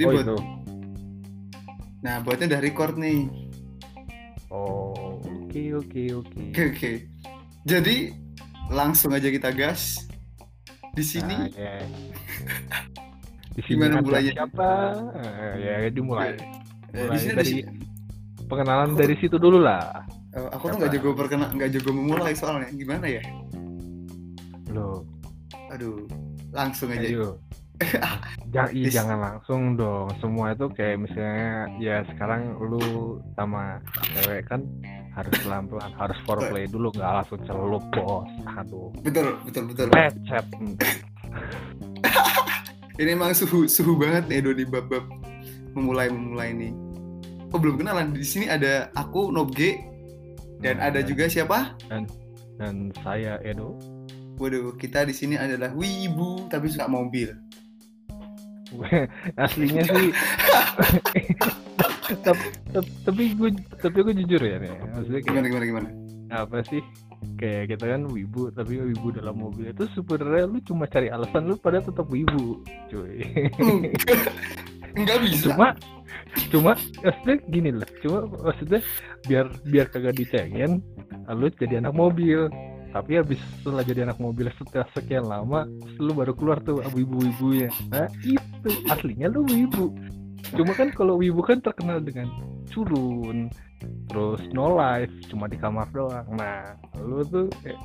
Jadi oh buat itu. nah buatnya udah record nih. Oh, oke oke oke. Oke oke. Jadi langsung aja kita gas. Di sini Nah, ya. Di sini Gimana mulainya? siapa? Eh, ya dimulai. eh, di Mulai sini dari dari pengenalan dari situ dulu lah. aku tuh nggak jago perkena nggak jago memulai soalnya gimana ya? Loh, Aduh, langsung aja. ayo. Jangan, Is- jangan langsung dong. Semua itu kayak misalnya ya sekarang lu sama cewek kan harus pelan-pelan, harus foreplay dulu, nggak langsung celup bos. Aduh, Betul betul betul. lecet. Ini emang suhu suhu banget nih Doni bab-bab memulai memulai nih. Oh belum kenalan di sini ada aku Nobge dan Nah, ada juga siapa? dan saya Edo. Waduh kita di sini adalah Wibu tapi suka mobil. aslinya sih. Tapi, gue tapi gue jujur ya nih maksudnya kayak Gimana gimana gimana? apa sih? Kayak kita kan wibu tapi wibu dalam mobil itu sebenarnya lu cuma cari alasan lu pada tetap wibu cuy. Enggak bisa. cuma cuma maksudnya gini lah cuma maksudnya biar biar kagak dicengin lu jadi anak mobil tapi habis setelah jadi anak mobil setelah sekian lama lu baru keluar tuh wibu-wibunya nah itu. Aslinya lu wibu cuma kan kalau wibu kan terkenal dengan culun terus no life cuma di kamar doang. Nah lu tuh kayak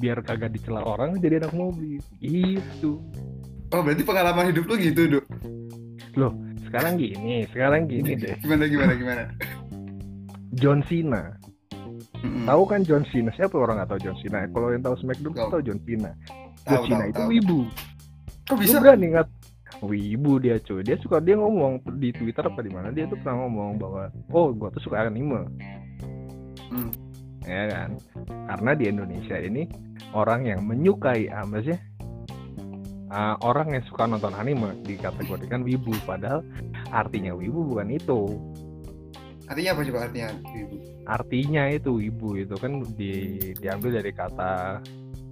biar kagak dicela orang jadi anak mobil. Itu Oh berarti pengalaman hidup lu gitu dok? sekarang gini sekarang gini deh. Gimana gimana gimana? John Cena Mm-mm. tahu kan John Cena siapa orang nggak tahu John Cena kalau yang tahu SmackDown Tahu. tahu John Cena John Cena itu tahu. wibu Kok Lu bisa? berani nggak wibu dia cuy dia suka dia ngomong di Twitter apa di mana dia tuh pernah ngomong bahwa oh gua tuh suka anime Hmm. ya kan karena di Indonesia ini orang yang menyukai apa sih Ah, orang yang suka nonton anime dikategorikan wibu padahal artinya wibu bukan itu Artinya apa coba artinya Wibu? Artinya itu wibu itu kan di, diambil dari kata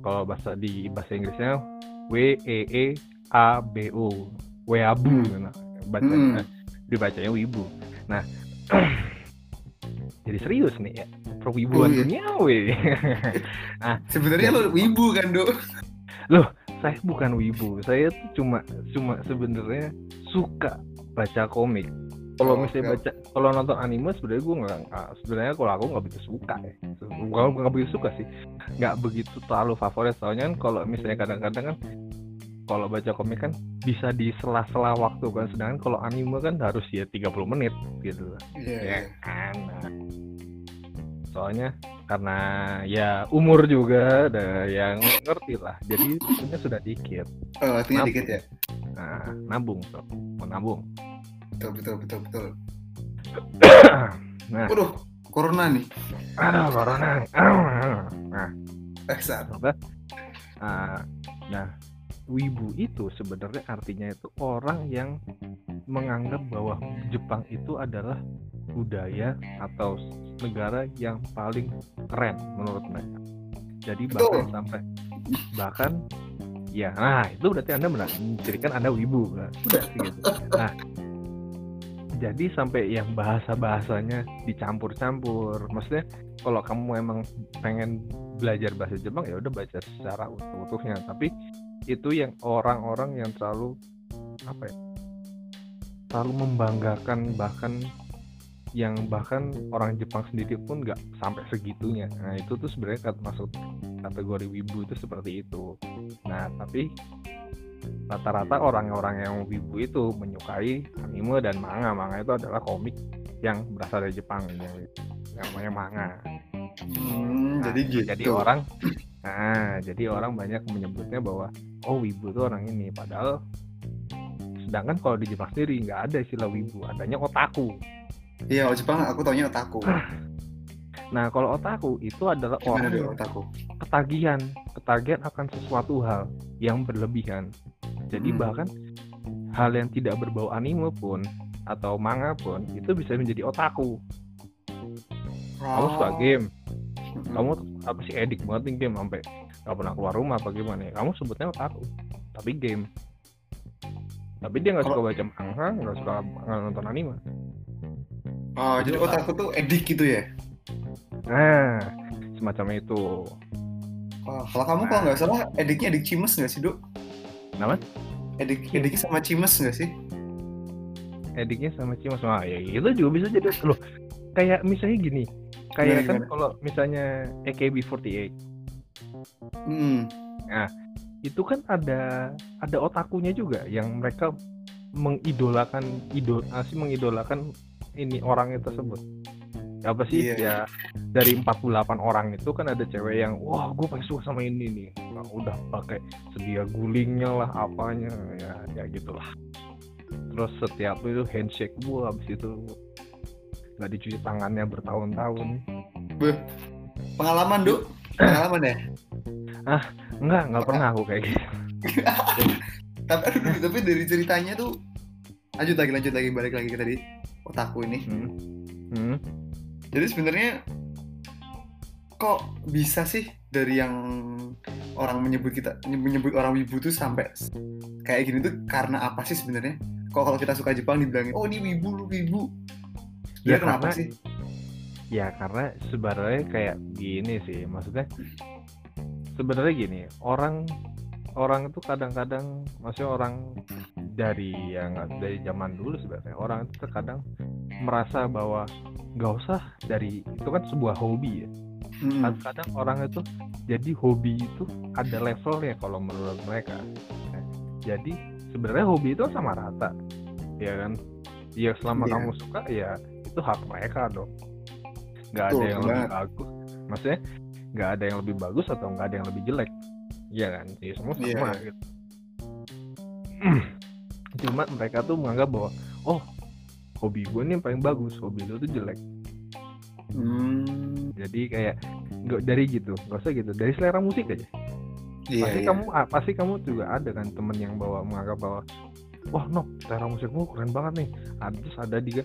kalau bahasa di bahasa Inggrisnya W E E A B U weabu Hmm. nah, bacanya Hmm. dibacanya wibu nah jadi serius nih ya perwibuan Oh, iya. duniawi Sebenarnya lu Wibu kan dok? saya bukan wibu saya tuh cuma cuma sebenarnya suka baca komik kalau misalnya baca kalau nonton anime sebenarnya gue nggak nggak- sebenarnya kalau aku nggak begitu suka ya. Nggak nggak begitu suka sih. Nggak begitu terlalu favorit. Soalnya kan kalau misalnya kadang-kadang kan kalau baca komik kan bisa di sela-sela waktu kan. Sedangkan kalau anime kan harus ya 30 menit gitu. Iya. ya iya. kan? Soalnya karena ya umur juga ada yang ngerti lah. Jadi tentunya sudah dikit. Oh, artinya Maaf. dikit ya. nah nabung tuh mau nabung Betul betul betul betul. nah Waduh, corona nih. aduh corona nah Eksat. apa Ah, nah wibu itu sebenarnya artinya itu orang yang menganggap bahwa Jepang itu adalah budaya atau negara yang paling keren menurut mereka. Jadi bahkan Betul. sampai bahkan ya nah itu berarti anda menjadikan anda wibu nah, udah sih gitu. Nah jadi sampai yang bahasa bahasanya dicampur-campur. Maksudnya kalau kamu emang pengen belajar bahasa Jepang ya udah baca secara utuh-utuhnya. Tapi itu yang orang-orang yang terlalu apa ya? Terlalu membanggakan bahkan yang bahkan orang Jepang sendiri pun nggak sampai segitunya. Nah itu tuh sebenarnya masuk kategori wibu itu seperti itu. Nah tapi rata-rata orang-orang yang wibu itu menyukai anime dan manga. Manga itu adalah komik yang berasal dari Jepang yang namanya manga. Hmm, Nah, jadi gitu. Jadi orang nah, jadi orang banyak menyebutnya bahwa oh wibu itu orang ini padahal sedangkan kalau di Jepang sendiri nggak ada istilah wibu, adanya otaku. Iya, kalau Jepang aku taunya otaku. Nah, kalau otaku itu adalah Gimana orang yang otaku? ketagihan, ketagihan akan sesuatu hal yang berlebihan. Jadi Hmm. bahkan hal yang tidak berbau anime pun atau manga pun itu bisa menjadi otaku. Kamu suka Oh. game, Mm-mm. kamu apa sih edik banget nih game sampai nggak pernah keluar rumah apa gimana ya? Kamu sebutnya otaku, tapi game. tapi dia nggak suka baca manga nggak suka nonton anime Oh, jadi apa? otakku tuh edik gitu ya. Nah semacam itu Oh, kalau kamu kalau nggak salah ediknya edik cimes nggak sih, Dok? Kenapa? Edik ediknya sama cimes nggak sih? ediknya sama Cimas wah ya itu juga bisa jadi loh kayak misalnya gini kayak Gimana, kan kalau misalnya AKB48 Hmm. itu kan ada ada otakunya juga yang mereka mengidolakan idol asli mengidolakan ini orangnya tersebut apa sih Iya. ya dari 48 orang itu kan ada cewek yang wah gue paling suka sama ini nih Nah, udah pakai sedia gulingnya lah apanya ya ya gitulah terus setiap itu handshake gue habis itu nggak dicuci tangannya bertahun-tahun Pengalaman, Dok? Pengalaman ya? enggak nggak pernah aku kayak gitu tapi tapi dari ceritanya tuh lanjut lagi lanjut lagi balik lagi ke tadi otakku ini hmm. Hmm. Jadi sebenarnya kok bisa sih dari yang orang menyebut kita menyebut orang wibu tuh sampai kayak gini tuh karena apa sih sebenarnya? Kok kalau kita suka Jepang dibilangin oh ini wibu lu wibu. Ya, ya kenapa karena- sih? Ya karena sebenarnya kayak gini sih, maksudnya sebenarnya gini, orang orang itu kadang-kadang, maksudnya orang dari yang dari zaman dulu sebenarnya orang itu terkadang merasa bahwa nggak usah dari itu kan sebuah hobi ya. Hmm. Kadang orang itu jadi hobi itu ada levelnya kalau menurut mereka. Nah, jadi sebenarnya hobi itu sama rata, ya kan? Ya selama Iya. kamu suka ya itu hak mereka dong. Nggak ada yang lebih bagus, maksudnya nggak ada yang lebih bagus atau nggak ada yang lebih jelek, Iya kan? Ya semua Iya. sama gitu. Cuma mereka tuh menganggap bahwa oh hobi gue nih yang paling bagus, hobi lu tuh jelek. Hmm. Jadi kayak nggak dari gitu, nggak usah gitu. Dari selera musik aja. Iya, pasti iya. kamu ah, pasti kamu juga ada kan temen yang bawa menganggap bahwa wah no selera musikmu keren banget nih ada terus ada dia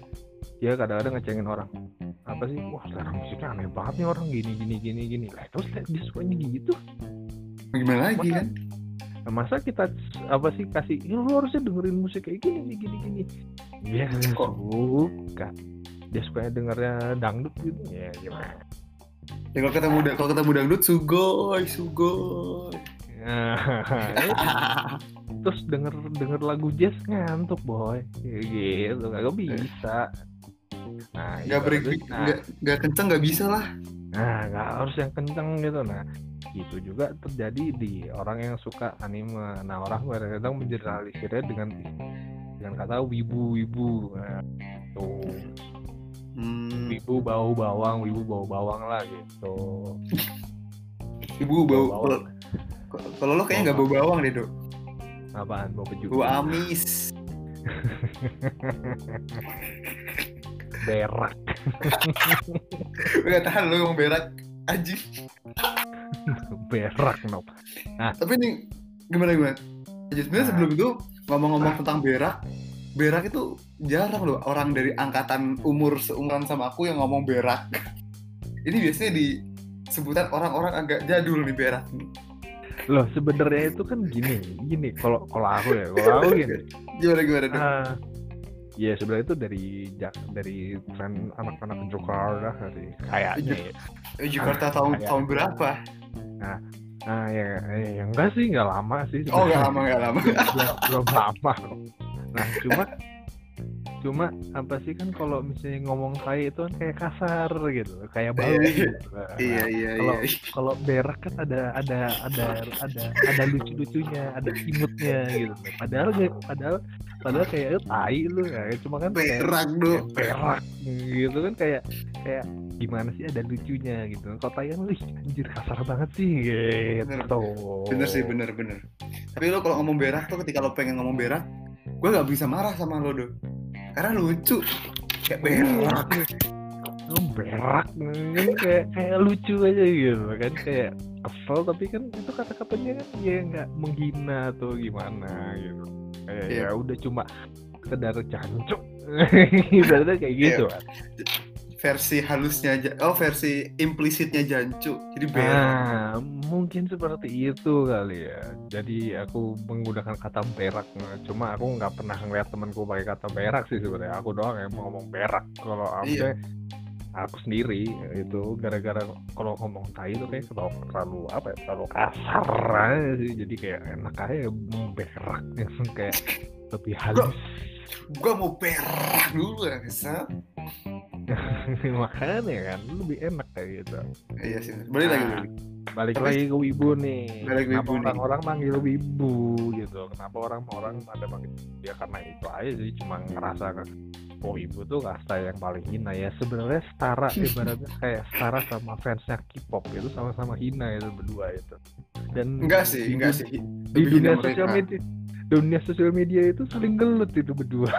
dia kadang-kadang ngecengin orang apa sih wah selera musiknya aneh banget nih orang gini gini gini gini lah terus dia sukanya gitu gimana lagi Masa- kan Nah, masa kita apa sih kasih "Ya, lu harusnya dengerin musik kayak gini nih gini gini. Dia Kok? suka dia sukanya dengernya dangdut gitu. Ya gimana? Ya kalau ketemu kalau ketemu dangdut sugoi sugoi Nah, terus denger denger lagu jazz ngantuk boy. Kayak gitu. Kagak bisa. Nah nggak break nah, nggak nggak kenceng nggak bisa lah. Nah nggak harus yang kenceng gitu. Nah itu juga terjadi di orang yang suka anime. Nah orang kadang-kadang mengeneralisirnya dengan dengan kata wibu wibu. Nah, tuh hmm. wibu bau bawang. Wibu bau bawang lah gitu. Ibu bau kalau lo kayaknya nggak bau bawang deh dok. Apaan? Bau peju bau amis. Berak. Nggak tahan lo ngomong berak. Anjing berak nob. Tapi nih gimana gimana? Jadi sebenarnya Nah. sebelum itu ngomong-ngomong tentang berak berak itu jarang loh orang dari angkatan umur seumuran sama aku yang ngomong berak. Ini biasanya di sebutan orang-orang agak jadul nih berak. Loh sebenarnya itu kan gini gini kalau kalau aku ya kalau aku gini. Gimana gimana ah, ya sebenarnya itu dari dari tren anak-anak Jakarta dari kayaknya ya. Jakarta tahun kayak- tahun berapa ah ya, ya, ya enggak sih nggak lama sih oh nggak sebenarnya. lama nggak lama belum, belum lama nah cuma cuma apa sih kan kalau misalnya ngomong tai itu kan kayak kasar gitu kayak bau Iya, gitu. Nah, iya iya kalau iya. kalau berak kan ada ada ada ada ada lucu lucunya ada imutnya gitu. Padahal padahal padahal kayak "Eh, tai lu ya. Cuma kan kayak berak kayak berak gitu kan kayak kayak gimana sih ada lucunya gitu. Kalau tai kan wih anjir kasar banget sih gitu. Bener sih bener bener. Tapi lo kalau ngomong berak tuh ketika lo pengen ngomong berak gue nggak bisa marah sama lo dok karena lucu. Kayak berak. Lu berak kan kayak kayak lucu aja gitu kan. Kayak kesel tapi kan itu kata-katanya kan ya nggak menghina atau gimana gitu. Kayak Iya. ya udah cuma sekedar jancuk. Ibaratnya kayak gitu kan versi halusnya aja oh versi implisitnya jancu jadi berak Nah, mungkin seperti itu kali ya. Jadi aku menggunakan kata berak. Cuma aku nggak pernah ngeliat temanku pakai kata berak sih sebenarnya. Aku doang yang mau ngomong berak. Kalau aku Iya. aku sendiri itu gara-gara kalau ngomong tai itu kayak terlalu, terlalu apa ya terlalu kasar aja sih. Jadi kayak enak aja berak kayak lebih halus. Gua mau berak dulu ya Sat. Makanya kan lebih enak kayak gitu. iya sih balik lagi Nah, balik. lagi ke wibu nih. Balik ke kenapa wibu nih. orang-orang manggil wibu gitu? Kenapa orang-orang pada manggil? Ya karena itu aja sih cuma ngerasa kan oh wibu tuh kasta yang paling hina. Ya sebenarnya setara ibaratnya kayak setara sama fansnya K-pop itu sama-sama hina itu berdua itu. Dan enggak sih enggak sih. di Lebih dunia sosial media dunia sosial media itu saling gelut itu berdua.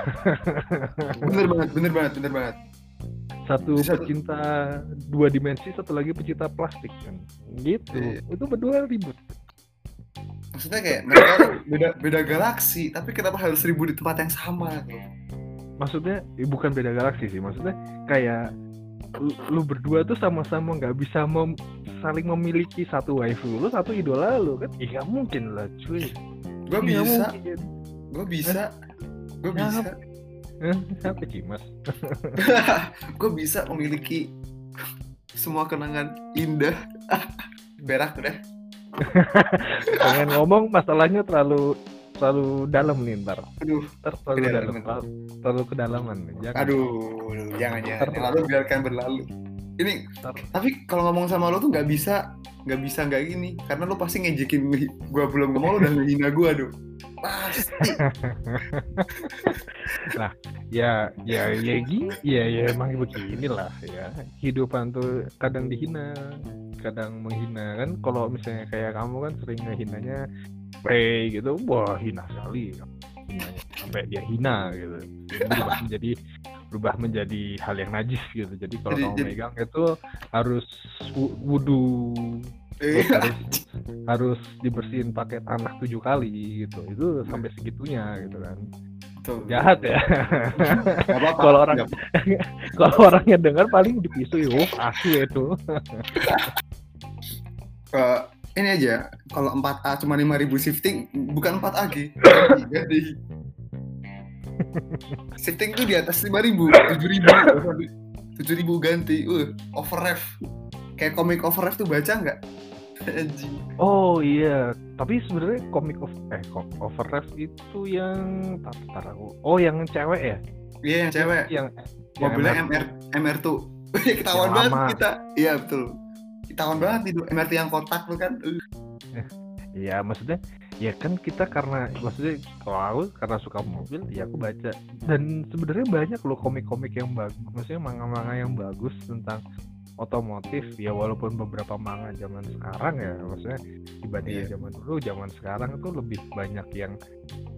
Bener banget bener banget bener banget. Satu Di satu- pecinta dua dimensi satu lagi pecinta plastik kan? Gitu. Iya. itu berdua ribut. Maksudnya kayak mereka beda beda galaksi tapi kenapa harus ribut di tempat yang sama gitu? maksudnya eh, bukan beda galaksi sih maksudnya kayak lu, lu berdua tuh sama-sama nggak bisa mem- saling memiliki satu waifu lu satu idola lu kan? Nggak mungkin lah cuy gue bisa. gue bisa. Gue bisa. siapa cimas? Gue bisa memiliki semua kenangan indah. Berak udah. Pengen ngomong masalahnya terlalu terlalu dalam nih ntar. Aduh ntar terlalu dalam. Kedalaman. terlalu, terlalu kedalaman jangan. Aduh jangan jangan. Ter- lalu biarkan berlalu ini tapi kalau ngomong sama lo tuh nggak bisa nggak bisa nggak gini karena lo pasti ngejekin gue belum ngomong lo udah ngehina gue aduh pasti. Ya ya ya gini ya ya emang beginilah ya. Kehidupan tuh kadang dihina kadang menghina. Kan kalau misalnya kayak kamu kan sering ngehinanya play gitu wah hina sekali. Sampai dia hina gitu. Jadi menjadi berubah menjadi hal yang najis gitu. Jadi kalau Jadi- kamu jadi- megang itu harus wu- wudhu terus harus harus dibersihin pakai tanah tujuh kali gitu. Itu sampai segitunya gitu kan. Tuh. jahat ya. Kalau orang- kalau orangnya dengar paling dipisu oh asu itu. Eh, ini aja. Kalau 4A cuma 5000 shifting bukan 4A G. shifting tuh di atas 5000 7000 7000 ganti. Uh over ref. Kayak komik over ref tuh baca nggak? Oh iya. Tapi sebenarnya komik of eh kom- overref itu yang tar, tar aku oh yang cewek ya? Iya yang cewek. Yang mobilnya yang MR MR tuh ketahuan banget kita. Iya betul. Ketahuan banget itu MRT yang kotak tuh kan Iya maksudnya ya kan kita karena maksudnya kalau aku karena suka mobil ya aku baca dan sebenarnya banyak loh komik-komik yang bagus maksudnya manga-manga yang bagus tentang otomotif ya walaupun beberapa manga zaman sekarang ya maksudnya dibandingkan Iya. zaman dulu zaman sekarang tuh lebih banyak yang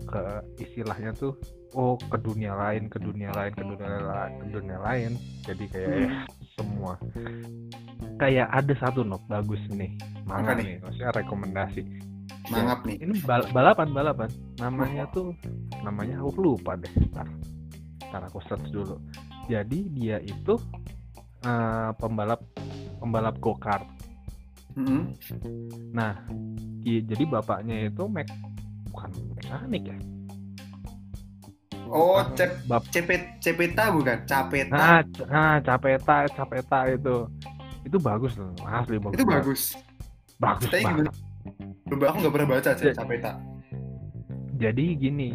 ke istilahnya tuh oh ke dunia lain ke dunia lain ke dunia lain ke dunia lain jadi kayak Hmm. Ya, semua. Kayak ada satu nok bagus nih. Manga Apa nih? nih maksudnya rekomendasi. Mangap nih. ini bal- balapan balapan. Namanya tuh namanya aku lupa deh ntar. Ntar aku search dulu. Jadi dia itu eh, pembalap pembalap go kart Mm-mm. nah di- jadi bapaknya itu mek bukan mekanik ya oh cep cepet cepeta bukan? Capeta. Nah, c- nah capeta capeta itu. Itu bagus loh asli bagus itu bagus. Bagus Ceritanya banget. Gimana? Aku nggak pernah baca Ya. capeta. Jadi gini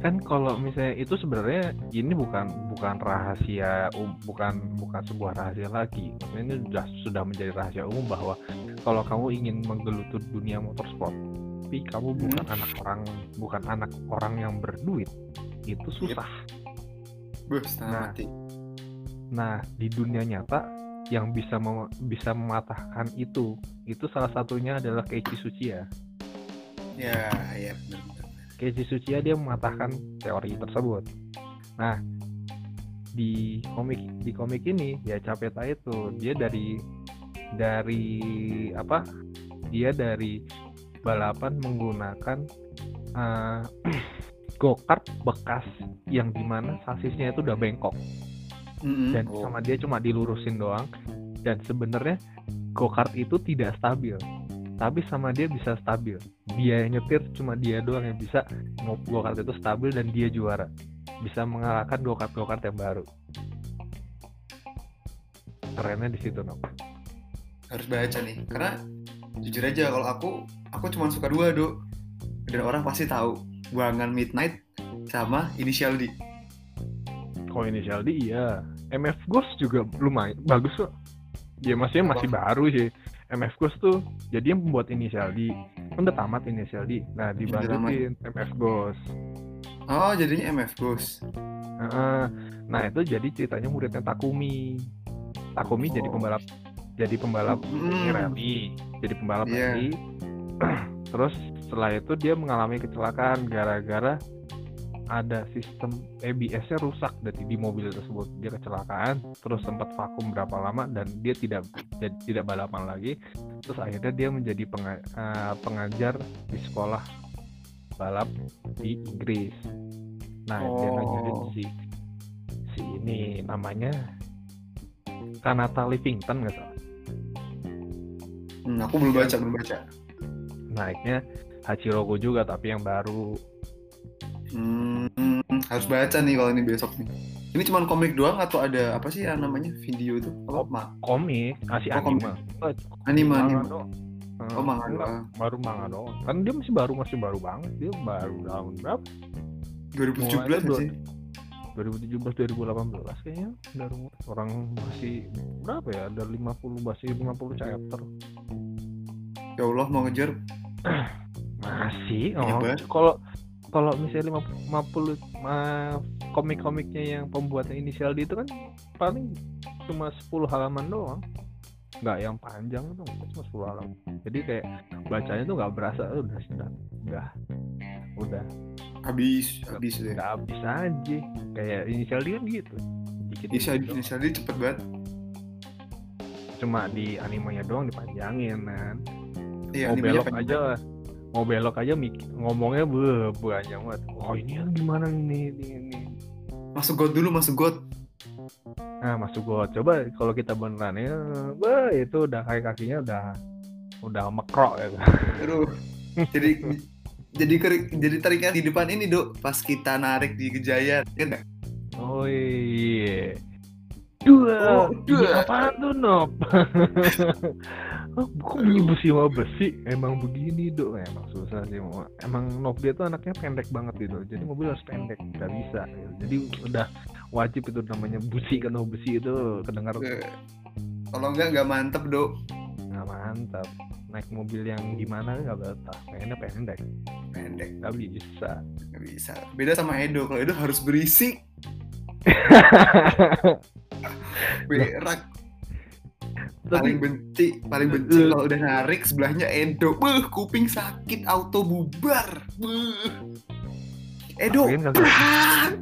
kan kalau misalnya itu sebenarnya ini bukan bukan rahasia um, bukan bukan sebuah rahasia lagi. Ini sudah sudah menjadi rahasia umum bahwa kalau kamu ingin menggeluti dunia motorsport tapi kamu bukan anak orang bukan anak orang yang berduit itu susah setengah Nah. mati nah di dunia nyata yang bisa mem- bisa mematahkan itu itu salah satunya adalah Keiichi Tsuchiya ya ya benar benar. Keiichi Tsuchiya dia mematahkan teori tersebut. Nah, di komik di komik ini ya Capeta itu dia dari dari apa? Dia dari balapan menggunakan eh, go kart bekas yang di mana sasisnya itu udah bengkok. Mm-mm. dan Oh. sama dia cuma dilurusin doang. Dan sebenarnya go kart itu tidak stabil. Tapi sama dia bisa stabil. Dia yang nyetir cuma dia doang yang bisa go kart itu stabil dan dia juara. Bisa mengalahkan go kart go kart yang baru. Kerennya di situ no harus baca nih. Karena jujur aja kalau aku aku cuma suka dua do dan orang pasti tahu Buangan Midnight sama Initial D. Kalau inisial D iya. MF Ghost juga lumayan bagus kok. Dia masih masih baru sih. MF Ghost tuh jadi yang pembuat inisial D. Kan udah tamat inisial D. Nah dibalikin MF Ghost. Oh jadinya MF Ghost. Heeh. nah itu jadi ceritanya muridnya Takumi. Takumi jadi Oh. pembalap jadi pembalap Mm. rally. Jadi pembalap Iya. rally terus setelah itu dia mengalami kecelakaan gara-gara ada sistem ABS-nya rusak dari di mobil tersebut. Dia kecelakaan terus sempat vakum berapa lama dan dia tidak jadi tidak balapan lagi. Terus akhirnya dia menjadi penga- eh, pengajar di sekolah balap di Inggris. Nah dia Oh. ngajarin si si ini namanya Kanata Livington nggak salah? Hmm, aku belum baca belum baca naiknya Hachirogo juga tapi yang baru. Hmm, harus baca nih kalau ini besok nih. Ini cuma komik doang atau ada apa sih yang namanya? Video itu? Apa? Ma komik masih Oh, komik. anime. Eh, anime manga anime. Eh, Oh, manga enggak, doang. baru manga doang. Kan dia masih baru masih baru banget. Dia baru tahun berapa? 2017 Mulai nggak itu sih 2017 2018 kayaknya. Baru orang masih berapa ya? Ada 50 masih 50 chapter. Ya Allah mau ngejar masih oh. Hebat. kalau kalau misalnya 50, 50 ma- komik-komiknya yang pembuatnya inisial D itu kan paling cuma 10 halaman doang. Nggak yang panjang itu cuma 10 halaman. Jadi kayak bacanya tuh nggak berasa "Oh, udah sudah udah udah. Habis habis deh. nggak habis aja. Kayak inisial D kan gitu dikit bisa doang. bisa dia cepet banget. Cuma di animenya doang dipanjangin kan iya mau belok pendek. aja mau belok aja mik- ngomongnya be banyak banget. Oh ini yang gimana ini ini ini masuk got dulu masuk got. Nah masuk gua coba kalau kita beneran ya bah itu udah kaki kakinya udah udah mekrok ya. Aduh jadi jadi keri- jadi teringat di depan ini dok. Pas kita narik di Gejayan kan oh iya dua. Oh, dua. apaan tuh nop oh, kok bunyi besi sama besi? Emang begini dok. Emang susah sih Mo. emang nop dia tuh anaknya pendek banget gitu. Jadi mobil harus pendek nggak bisa gitu. jadi udah wajib itu namanya busi kan besi itu kedengar. Kalau enggak nggak mantep dok. Nggak mantap naik mobil yang gimana nggak betah. Pengennya pendek. Pendek. Nggak bisa. Nggak bisa. Beda sama Edo. Kalau Edo harus berisik berak paling benci paling benci kalau udah narik sebelahnya Edo. Beuh kuping sakit auto bubar. Beuh. Edo Tapi kan nggak- pelan.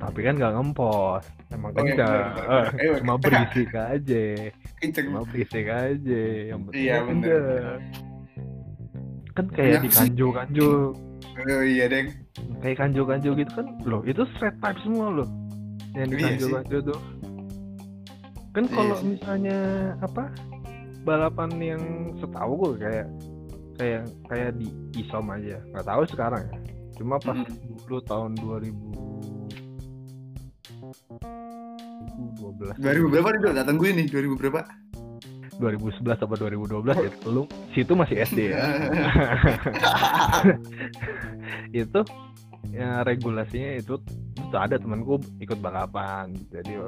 tapi kan nggak ngempos. Emang Oh, iya, bener, bener. Eh, cuma berisik aja. Kenceng. Cuma berisik aja. Yang penting Iya, kan bener. kan kayak Kenapa di sih? kanjo kanjo oh iya deng. Kayak kanjo kanjo gitu kan. Loh itu straight type semua loh. Yang di Iya kanjo sih. kanjo tuh kan Iya kalau sih. misalnya apa balapan yang setahu gue kayak kayak kayak di isom aja. Nggak tahu sekarang ya. Cuma pas Mm. dulu tahun 2000 2012 2000 berapa nih datang gue nih 2000 berapa? 2011 atau 2012 ya? Lu situ masih SD ya? Itu ya regulasinya itu itu ada temanku ikut balapan. Jadi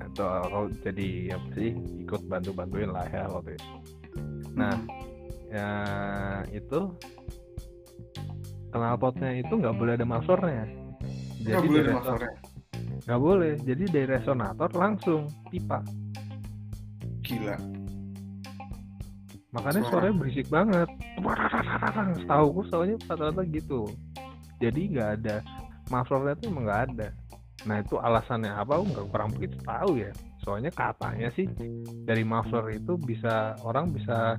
atau kalau jadi apa sih ikut bantu bantuin lah ya waktu itu. Nah ya itu knalpotnya itu nggak boleh ada masornya nggak jadi boleh ada reson- masalahnya nggak boleh. Jadi dari resonator langsung pipa. Gila. Makanya Suara. suaranya berisik banget. Setahu gue soalnya rata-rata gitu jadi nggak ada mufflernya tuh emang nggak ada nah itu alasannya apa? Aku nggak kurang begitu tahu ya. Soalnya katanya sih dari muffler itu bisa orang bisa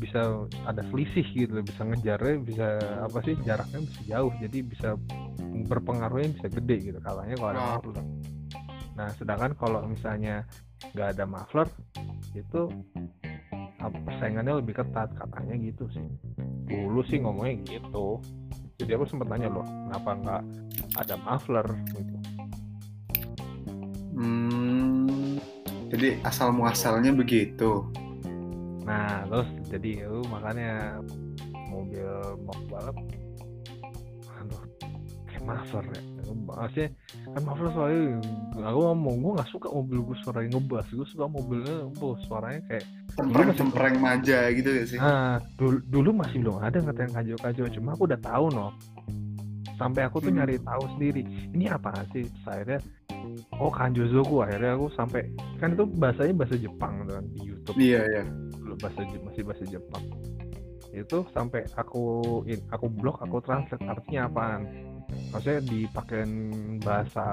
bisa ada selisih gitu bisa ngejarnya bisa apa sih jaraknya bisa jauh. Jadi bisa berpengaruhnya bisa gede gitu katanya kalau ada muffler. Nah sedangkan kalau misalnya nggak ada muffler itu persaingannya lebih ketat katanya gitu sih. Dulu sih ngomongnya gitu. Jadi aku sempat nanya loh kenapa nggak ada muffler gitu Hmm, jadi asal muasalnya begitu. nah terus jadi itu makanya mobil mau balap aduh kayak muffler ya maksudnya kan muffler soalnya aku ngomong gue nggak suka mobil gue suaranya ngebas gue suka mobilnya oh, suaranya kayak Cempreng-cempreng manja gitu ya sih. Nah, dulu, dulu masih belum ada kata yang kacau-kacau, cuma aku udah tahu no. Sampai aku tuh Hmm. nyari tahu sendiri. Ini apa sih? Akhirnya oh kanjozoku akhirnya aku sampai kan itu bahasanya bahasa Jepang kan di YouTube Iya, iya. bahasa masih bahasa Jepang. Itu sampai aku in, aku blok aku translate artinya apaan. Maksudnya dipakein bahasa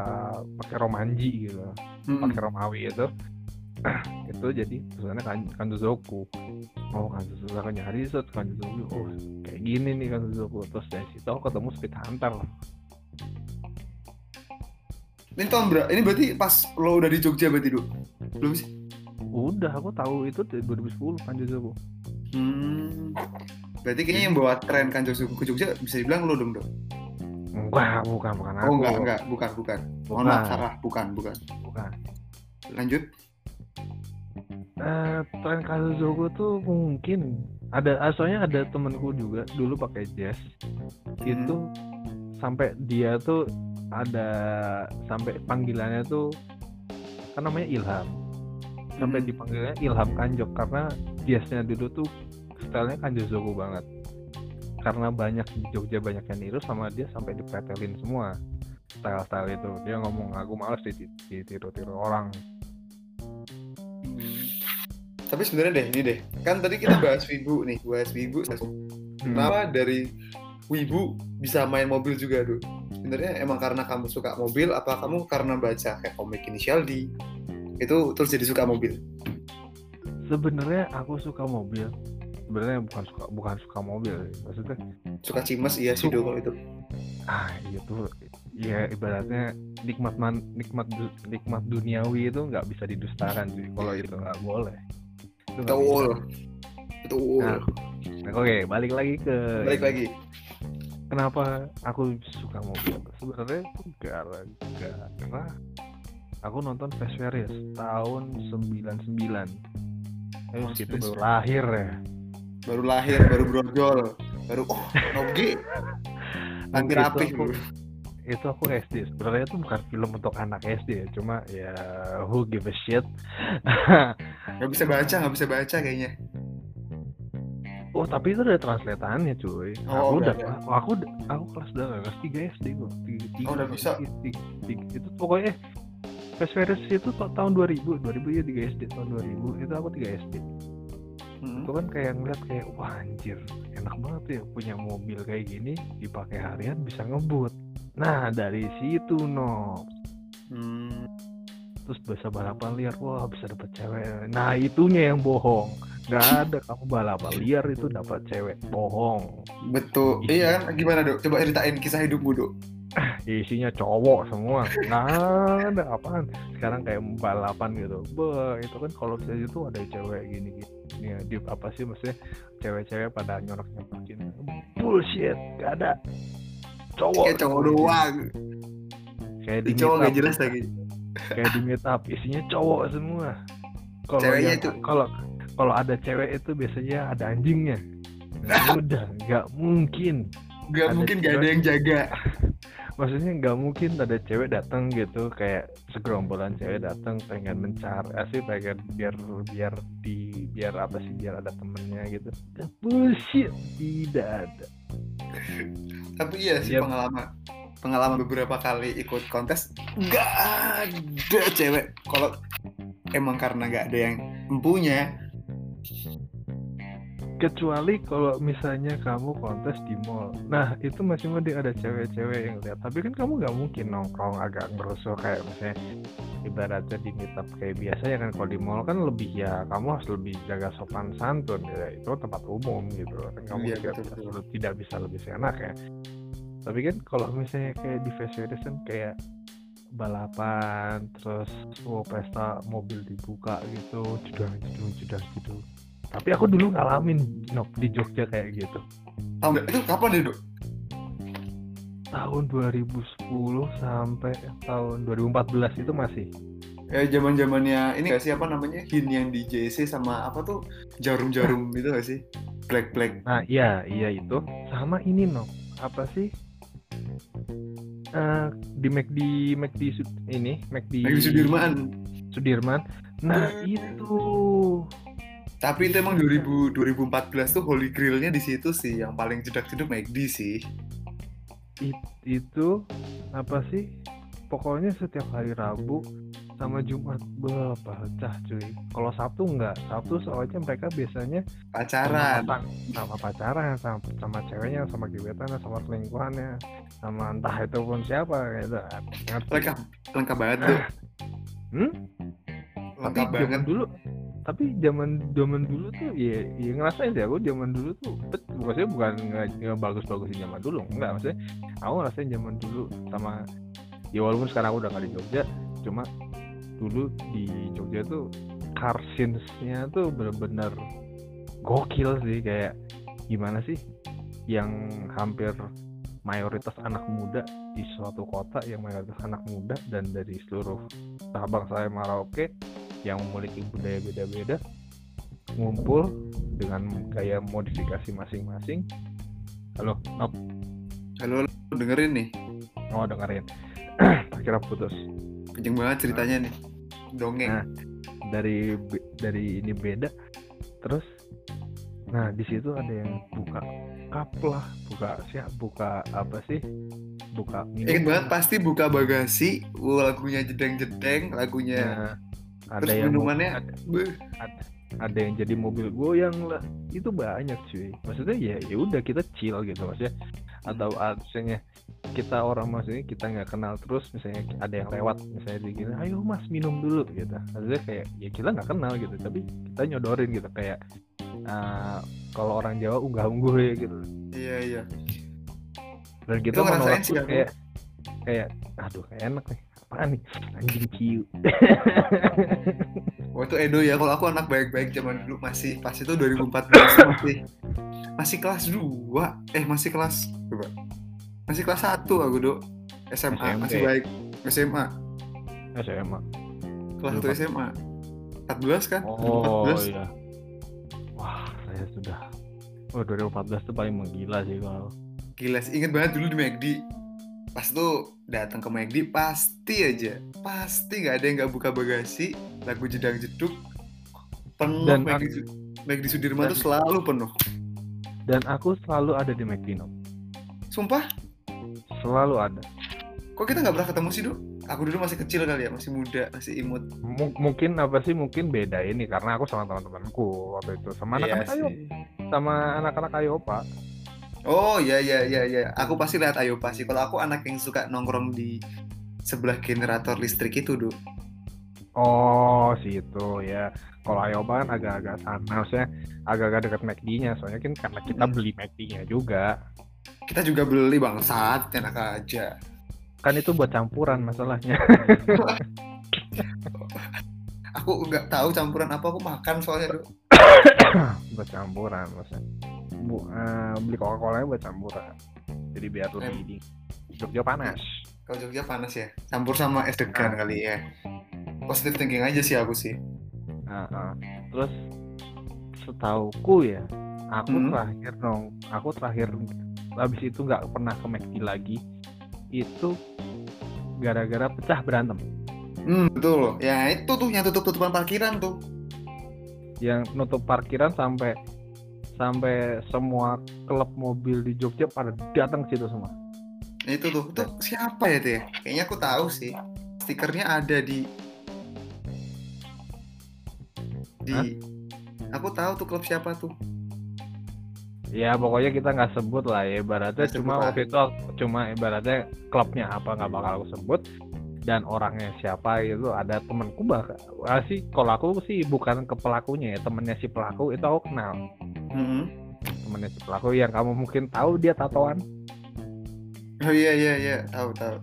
pakai romanji gitu Mm-mm. pakai Romawi itu itu jadi tulisannya kan Kanzuzoku oh Kanzuzoku aku nyari set Kanzuzoku oh kayak gini nih Kanzuzoku terus dari situ aku ketemu Speed Hunter Ini tahun berapa? Ini berarti pas lo udah di Jogja berarti dulu? Belum sih? udah aku tahu itu dari 2010 Kanzuzoku Hmm. Berarti kayaknya yang bawa tren Kanjosuku ke Jogja bisa dibilang lo dong dong. enggak bukan bukan aku Oh enggak enggak bukan bukan. Mohon maaf salah bukan bukan. bukan Lanjut. Eh tren Kanzuzoku tuh mungkin ada ah, soalnya ada temenku juga dulu pakai jazz. Itu sampai dia tuh ada sampai panggilannya tuh kan namanya Ilham. Sampai Hmm. dipanggilnya Ilham Kanjok karena jazznya dulu tuh stylenya Kanjozoku banget. Karena banyak di Jogja banyak yang niru sama dia sampai dipretelin semua style-style itu. Dia ngomong aku males diti- ditiru-tiru orang. Hmm. Tapi sebenarnya deh ini deh. Kan tadi kita bahas Wibu nih, bahas Wibu. Kenapa dari Wibu bisa main mobil juga dulu? Sebenarnya emang karena kamu suka mobil, apa kamu karena baca kayak komik inisial D itu terus jadi suka mobil? sebenarnya aku suka mobil sebenarnya bukan suka bukan suka mobil maksudnya Suka cimes iya sih kalau itu. ah itu ya ibaratnya nikmat man, nikmat du- nikmat duniawi itu nggak bisa didustakan sih kalau itu nggak boleh Betul. Betul. Nah, oke balik lagi ke Balik lagi. kenapa aku suka mobil sebenarnya itu gara gara aku nonton Fast Furious tahun 99 Eh, Oh, Fast baru lahir ya Baru lahir, baru brojol, baru oh, noge. Nanti Itu rapih. Itu aku SD sebenarnya itu bukan film untuk anak SD ya cuma ya who give a shit Gak bisa baca, gak bisa baca kayaknya. oh tapi itu ada translatannya cuy Oh, aku udah oh, aku udah- aku kelas udah kelas tiga SD gua tiga, tiga, Oh, udah bisa. tiga, tiga, tiga. itu pokoknya Fast Furious itu ta- tahun 2000 2000 ya 3 SD tahun 2000 itu aku 3 SD Hmm. itu kan kayak ngeliat kayak wah anjir enak banget ya punya mobil kayak gini dipakai harian bisa ngebut nah dari situ no. Hmm. terus bisa balapan liar wah bisa dapet cewek. Nah itunya yang bohong. Nggak ada kamu balapan liar itu dapat cewek bohong. Betul. Iya kan? Gimana dok? Coba ceritain kisah hidupmu dok. isinya cowok semua. Nggak ada apaan? Sekarang kayak balapan gitu. Bah, itu kan kalau misalnya itu ada cewek gini gini. Ya, di apa sih maksudnya? Cewek-cewek pada nyorok nyorokin bullshit gak ada cowok. Kayak cowok doang. kayak Di cowok gak jelas lagi. kayak di meet up isinya cowok semua. Kalau Ceweknya yang- itu- kalau kalau ada cewek itu biasanya ada anjingnya. Nah, udah nggak mungkin. Gak Ada mungkin gak ada yang jaga. maksudnya nggak mungkin ada cewek datang gitu kayak segerombolan cewek datang pengen mencari eh, sih pengen biar biar di biar apa sih biar ada temennya gitu. Bullshit tidak ada Tapi iya sih Yep. pengalaman pengalaman beberapa kali ikut kontes gak ada cewek. Kalau emang karena gak ada yang empunya, kecuali kalau misalnya kamu kontes di mall. Nah itu masih mending ada cewek-cewek yang lihat. Tapi kan kamu nggak mungkin nongkrong agak ngerusuh kayak misalnya ibaratnya di meetup kayak biasa ya kan. Kalau di mall kan lebih ya kamu harus lebih jaga sopan santun. Ya itu tempat umum gitu. Kan kamu Iya, tidak, betul, bisa, tidak bisa lebih seenak ya. Tapi kan kalau misalnya kayak di fast food kan kayak balapan terus oh, pesta mobil dibuka gitu jedang jedung jedang gitu tapi aku dulu ngalamin nok di Jogja kayak gitu. Tahu nggak? Itu kapan ya, Dok? tahun 2010 sampai tahun 2014 itu masih. Ya zaman zamannya ini gak sih apa namanya hin yang di JC sama apa tuh? Jarum-jarum itu gak sih? Black black. Nah iya iya itu. Sama ini nok. Apa sih? Eh di McD McD Sud- ini McD di Sudirman. Sudirman. Nah. itu Tapi itu emang 2000 2014 tuh Holy Grail-nya di situ sih yang paling jedak-jeduk McD sih. It- itu apa sih pokoknya setiap hari Rabu sama Jumat berapa pecah cuy kalau Sabtu enggak Sabtu soalnya mereka biasanya sama, Pacaran. patang- sama pacaran sama, sama ceweknya sama gebetannya sama selingkuhannya sama entah itu pun siapa gitu Ngerti? Lengkap lengkap banget tuh. hmm? tapi Lengkap banget. zaman dulu tapi zaman zaman dulu tuh ya, ya ngerasain sih. Aku zaman dulu tuh bet, maksudnya bukan nggak nggak bagus-bagusin zaman dulu enggak. Maksudnya aku ngerasain zaman dulu sama ya walaupun sekarang aku udah nggak di Jogja cuma dulu di Jogja tuh car tuh bener-bener gokil sih. Kayak gimana sih yang hampir mayoritas anak muda di suatu kota yang mayoritas anak muda dan dari seluruh Sabang sampai Merauke yang memiliki budaya beda-beda ngumpul dengan gaya modifikasi masing-masing. Halo, Nop, Halo, dengerin nih. mau dengerin? Akhirnya putus. Kenceng banget ceritanya nih. Dongeng. Nah. Dari dari ini beda. Terus, nah di situ ada yang buka cup lah, buka siap, buka apa sih? Buka Ingat banget pasti buka bagasi, uh, lagunya jedeng-jedeng, lagunya Nah, ada terus yang minumannya ada, ada yang jadi mobil goyang lah. Itu banyak cuy. Maksudnya ya ya udah kita chill gitu maksudnya. Atau ah, misalnya kita orang maksudnya kita nggak kenal terus misalnya ada yang lewat misalnya di gini ayo mas minum dulu gitu. Maksudnya kayak ya kita nggak kenal gitu tapi kita nyodorin gitu kayak ah, kalau orang Jawa unggah ungguh ya gitu. Iya iya. dan kita Itu ngerasain menolak aku. kayak kayak aduh kayak enak nih apaan nih? Anjing ciu. Oh itu Edo ya. Kalau aku anak baik-baik zaman dulu. Masih pas itu 2014 tuh masih. Masih kelas 2 eh masih kelas coba. Masih kelas 1 aku dok. SMA SMP. masih baik. SMA SMA kelas Dulu 1 SMA 14 kan? Oh 14 iya. Wah, saya sudah. Oh, 2014 tuh paling menggila sih kalau. gila sih. Inget banget dulu di McD pas tuh datang ke McD pasti aja pasti nggak ada yang nggak buka bagasi lagu jedang jeduk penuh Dan McD, McD Sudirman dan- tuh selalu penuh. Dan aku selalu ada di McD, Nom. sumpah? Selalu ada. kok kita nggak pernah ketemu sih dok aku dulu masih kecil kali ya masih muda masih imut. M- mungkin apa sih mungkin beda ini karena aku sama teman-temanku waktu itu. Sama Iya anak-anak ayo. sih. sama anak-anak ayo pak Oh iya iya iya iya. Aku pasti lihat Ayo pasti. Kalau aku anak yang suka nongkrong di sebelah generator listrik itu, Duk. oh situ ya kalau ayo kan agak-agak sana maksudnya agak-agak dekat McD-nya soalnya kan karena kita Hmm. beli McD-nya juga Kita juga beli bangsat, enak aja. kan itu buat campuran masalahnya Aku nggak tahu campuran apa aku makan soalnya, Duk. buat campuran maksudnya Bu, eh, beli Coca Cola buat campuran jadi biar lebih Em. dingin Jogja panas Kalau Jogja panas ya. Campur sama es degan Ah. kali ya. Positive thinking aja sih aku sih. Ah, ah. terus setauku ya aku Hmm. terakhir dong aku terakhir habis itu nggak pernah ke McD lagi itu gara-gara pecah berantem Hmm, betul. Ya itu tuh yang tutup-tutupan parkiran tuh. yang nutup parkiran sampai sampai semua klub mobil di Jogja pada datang ke situ semua itu tuh. Itu siapa ya tuh ya? Kayaknya aku tahu sih. Stikernya ada di di Hah? Aku tahu tuh klub siapa tuh. ya pokoknya kita nggak sebut lah ya ibaratnya sebut cuma waktu itu cuma ibaratnya klubnya apa nggak bakal aku sebut dan orangnya siapa itu ada temanku bahkan ah, sih kalau aku sih bukan ke pelakunya ya temennya si pelaku itu aku kenal. Mm-hmm. temennya si pelaku yang kamu mungkin tahu dia tatoan. Oh iya iya iya, tahu tahu.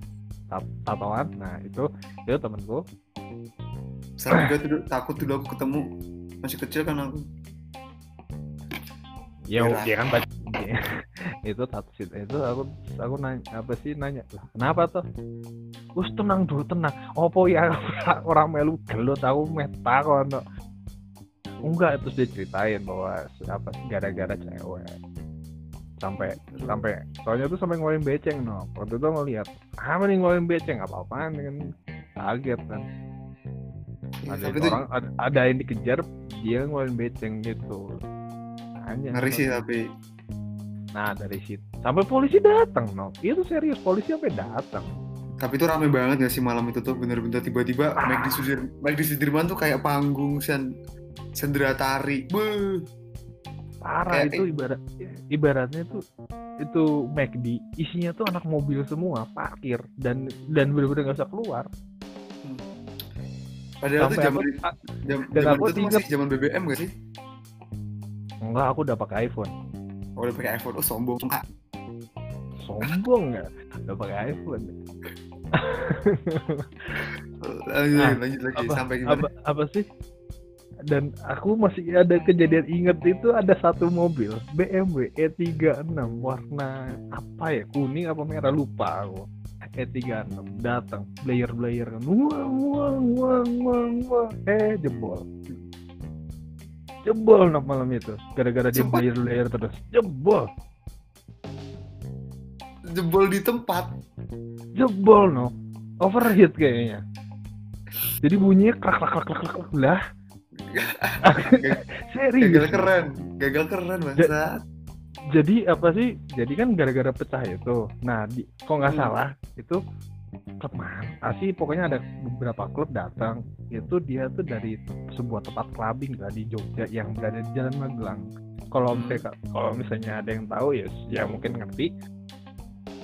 tat- tatoan nah itu itu temenku. Serem juga tuh takut Dok, aku ketemu. Masih kecil kan aku ya dia kan baca itu tato sih. Itu aku aku nanya apa sih nanya? Lah kenapa tuh Us tenang dulu tenang. Opo ya? Orang melu gelut aku meta kono enggak terus dia ceritain bahwa apa sih gara-gara cewek. Sampai sampai soalnya tuh sampai ngeluarin beceng no. Waktu itu ngeliat apa nih ngeluarin beceng? Apa apaan kan kaget kan. Ya, ada itu orang ada, ada yang dikejar dia ngeluarin beceng gitu hanya ngeri sih tapi. Nah dari situ. Sampai polisi datang no itu serius. Polisi sampai datang tapi itu rame banget gak sih malam itu tuh? Bener-bener tiba-tiba McD Sudir McD Sudirman tuh kayak panggung sen sendera tari. Beuh. parah Kayak- itu ibarat ibaratnya tuh itu McD isinya tuh anak mobil semua parkir. Dan dan bener-bener nggak usah keluar. Padahal tuh sampai zaman aku ah, zaman aku itu tuh inget- masih zaman BBM gak sih enggak aku udah pakai iPhone. Oh udah pakai iPhone. Oh sombong. Ah, sombong ya? Udah pakai iPhone. Lanjut, Nah, lanjut lagi. apa sampai gimana? apa apa sih? Dan aku masih ada kejadian inget itu ada satu mobil BMW E36 warna apa ya? Kuning apa merah? Lupa aku. E36 datang. Player player kan wang wang wang wang wang eh jebol jebol no malam itu gara-gara dia player player terus. Jebol. Jebol di tempat. Jebol no overheat kayaknya. Jadi bunyinya krak krak krak krak krak lah. Serius. Gagal keren. Gagal keren bangsa jadi apa sih? Jadi kan gara-gara pecah itu. Nah di, kok nggak Hmm. salah itu klub mana? Sih pokoknya ada beberapa klub datang. Itu dia tuh dari sebuah tempat clubbing lah di Jogja yang berada di Jalan Magelang. Kalau Hmm. misalnya kalau misalnya ada yang tahu ya ya mungkin ngerti.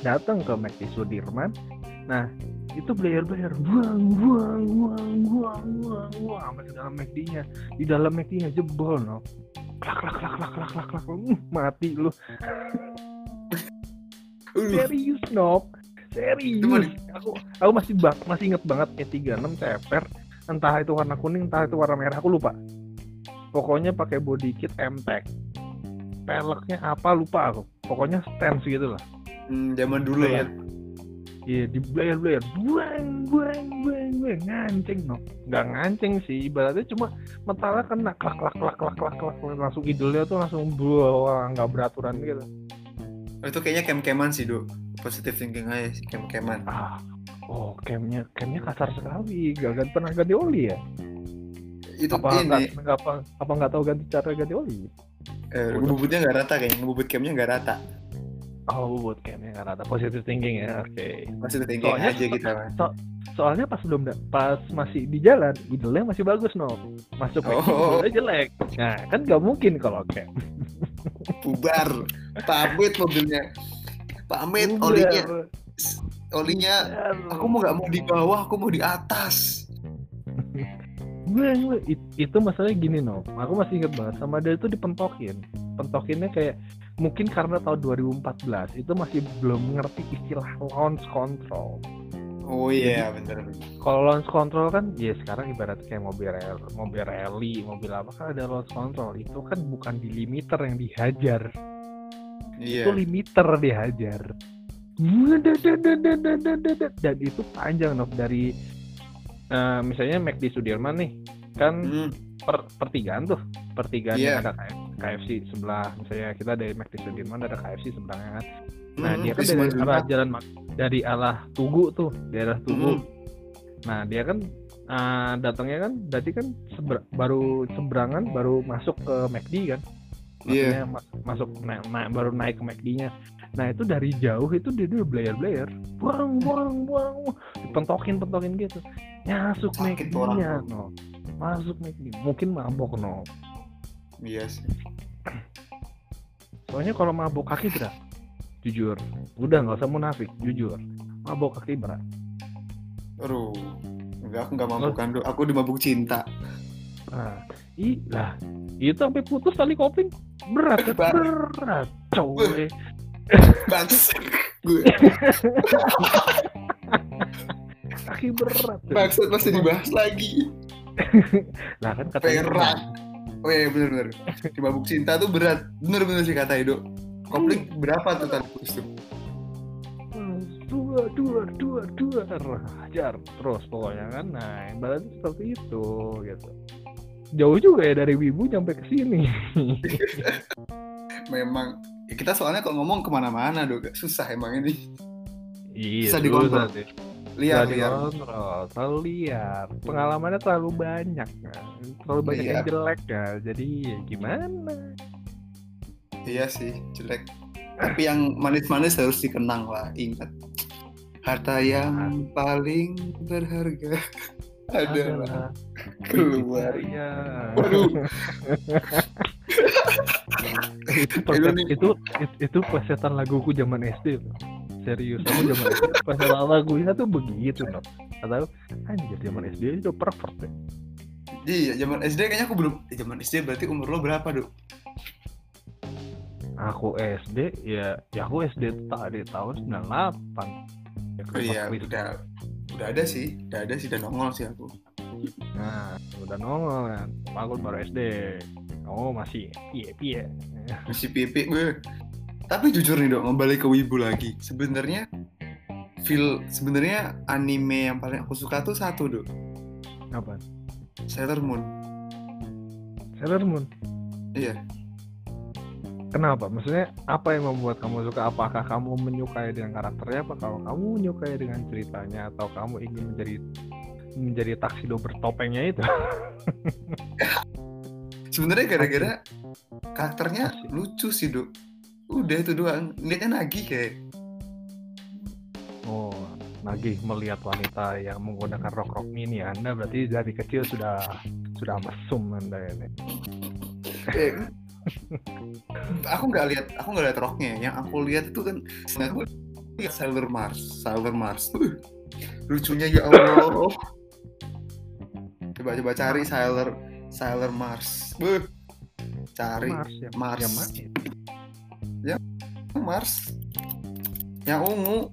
Datang ke McD Sudirman. Nah itu player-player buang buang buang buang buang buang sampai ke dalam McD-nya di dalam McD-nya jebol no. Klak klak klak klak klak klak klak Uh, mati lu. Serius nob serius? Aku aku masih bak masih inget banget E36 ceper. Entah itu warna kuning entah itu warna merah aku lupa. Pokoknya pakai body kit M-Tech peleknya apa lupa aku. Pokoknya stance gitu lah. Hmm, zaman dulu lah iya di blayer blayer buang buang buang buang. Ngancing no. Nggak ngancing sih ibaratnya cuma metalnya kena klak klak klak klak klak klak klak. langsung idolnya tuh langsung buang nggak beraturan gitu Oh, itu kayaknya kem-keman sih do positive thinking aja sih kem-keman. Ah oh camnya camnya kasar sekali. Gak ganti pernah ganti oli ya? Itu apa ini. nggak apa apa nggak tahu ganti cara ganti oli? Eh, ngebubutnya nggak rata kayaknya ngebubut camnya nggak rata. Oh buat camnya nggak rata. Positive thinking ya oke. Positive thinking Soalnya- aja kita mah. so- soalnya pas belum pas masih di jalan idolnya masih bagus no masuk Oh. jelek. Nah kan nggak mungkin kalau cam bubar. Pamit mobilnya. Pamit Udah. olinya. Olinya Bubar. aku mau nggak mau di bawah aku mau di atas. Gue gue it- itu masalahnya gini no. Aku masih inget banget sama dia itu dipentokin. Pentokinnya kayak mungkin karena tahun 2014 itu masih belum ngerti istilah launch control oh iya bener kalau launch control kan ya sekarang ibarat kayak mobil rel, mobil rally mobil apa kan ada launch control. Itu kan bukan di limiter yang dihajar. Iya. Itu limiter dihajar. Dan itu panjang no dari eh, misalnya McD Sudirman nih kan Hmm, per, pertigaan tuh. Pertigaan yang ada KF, KFC sebelah. Misalnya kita dari McD Sudirman ada KFC sebelahnya kan. Nah hmm, dia kan dari arah jalan dari arah Tugu tuh daerah Tugu. Hmm, nah dia kan ah, datangnya kan berarti kan seber- baru seberangan baru masuk ke McD kan. Iya. Maksudnya ma- masuk na- na- baru naik ke McD-nya nah itu dari jauh itu dia udah blayer blayer buang buang buang. Pentokin pentokin gitu tuh. McD-nya no masuk McD mungkin mabok no iya sih Soalnya kalau mabok kaki berat. Jujur. Udah nggak usah munafik, jujur. Mabok kaki berat. aduh enggak aku nggak mabuk kan do aku dimabuk cinta Nah, ih lah. Itu sampai putus tali kopling berat kan? Berat. Coy. bangsa gue kaki berat. Maksud masih dibahas lagi. nah kan katanya Berat. Oh iya bener-bener. Di mabuk cinta tuh berat. Bener-bener sih kata Edo. Kopling berapa tuh tadi putus tuh? dua dua dua dua hajar terus pokoknya kan nah ibaratnya seperti itu gitu jauh juga ya dari wibu sampai ke sini Memang ya kita soalnya kalau ngomong ke mana-mana dong susah emang ini. iya Bisa dikontrol. Liar liar. terlalu liar pengalamannya terlalu banyak kan. terlalu banyak yang Iya. jelek ya jadi ya gimana Iya sih jelek. Tapi yang manis-manis harus dikenang lah. Ingat. Harta yang paling berharga adalah keluarga. Waduh. itu, Itu itu itu itu plesetan laguku zaman SD loh. Serius aku zaman SD plesetan lagunya tuh begitu loh atau anjir zaman SD udah pervert ya Iya, zaman SD kayaknya aku belum. Eh, zaman SD berarti umur lo berapa, Dok? aku SD ya ya aku SD tadi tahun 98 ya, Oh iya, udah udah ada sih, udah ada sih dan nongol sih aku. nah udah nongol kan aku baru SD oh masih piye piye Masih pipi, gue. Tapi jujur nih, Dok, kembali ke Wibu lagi. Sebenarnya feel sebenarnya anime yang paling aku suka tuh satu, Dok. apa Sailor Moon. Sailor Moon Iya. Kenapa? Maksudnya apa yang membuat kamu suka? Apakah kamu menyukai dengan karakternya? Apa kalau kamu menyukai dengan ceritanya? Atau kamu ingin menjadi menjadi taksido bertopengnya itu? Sebenarnya gara-gara karakternya lucu sih, Dok. Udah itu doang. Kan lagi kayak Oh, Nagih melihat wanita yang menggunakan rok rok mini Anda berarti dari kecil sudah sudah mesum Anda ini. eh, aku nggak lihat aku nggak lihat roknya yang aku lihat itu kan aku lihat Sailor Mars Sailor Mars Uh, lucunya ya Allah coba coba cari Sailor Sailor Mars Buh. cari Mars ya. Mars. Yang? Mars yang ungu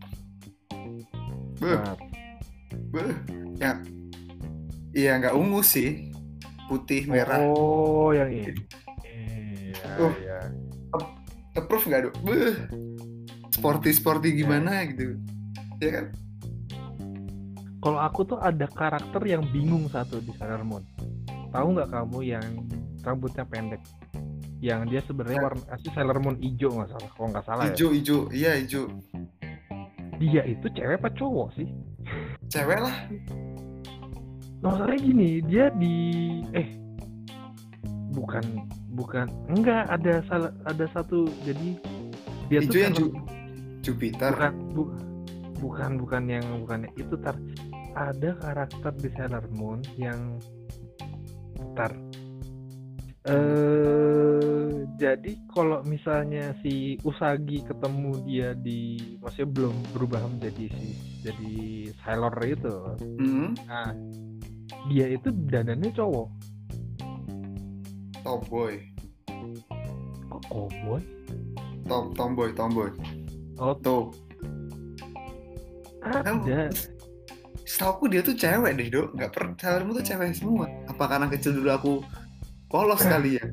Mars. buh. yang iya nggak ungu sih putih merah Oh, yang ini. Iya, Uh. iya. approve nggak dok Buh. sporty sporty gimana gitu ya kan Kalau aku tuh ada karakter yang bingung satu di Sailor Moon. Tahu nggak kamu yang rambutnya pendek? Yang dia sebenarnya Ya. warna asli Sailor Moon hijau nggak salah. Kalau nggak salah ya. hijau hijau iya hijau Dia itu cewek apa cowok sih? cewek lah Masalahnya gini, dia di eh bukan bukan enggak ada salah ada satu jadi dia tuh hijau yang Sailor- Ju- Jupiter bukan bu- bukan bukan yang bukan itu tar ada karakter di Sailor Moon yang tar eh jadi kalau misalnya si Usagi ketemu dia di maksudnya belum berubah menjadi si jadi Sailor itu. Hmm, nah dia itu dandannya cowok. Tomboy. Kok cowboy? Tom tomboy tomboy. Oh tuh. Ada. Setahu dia tuh cewek deh dok. Nggak pernah Sailor tuh cewek semua. Apa karena kecil dulu aku polos kali ya?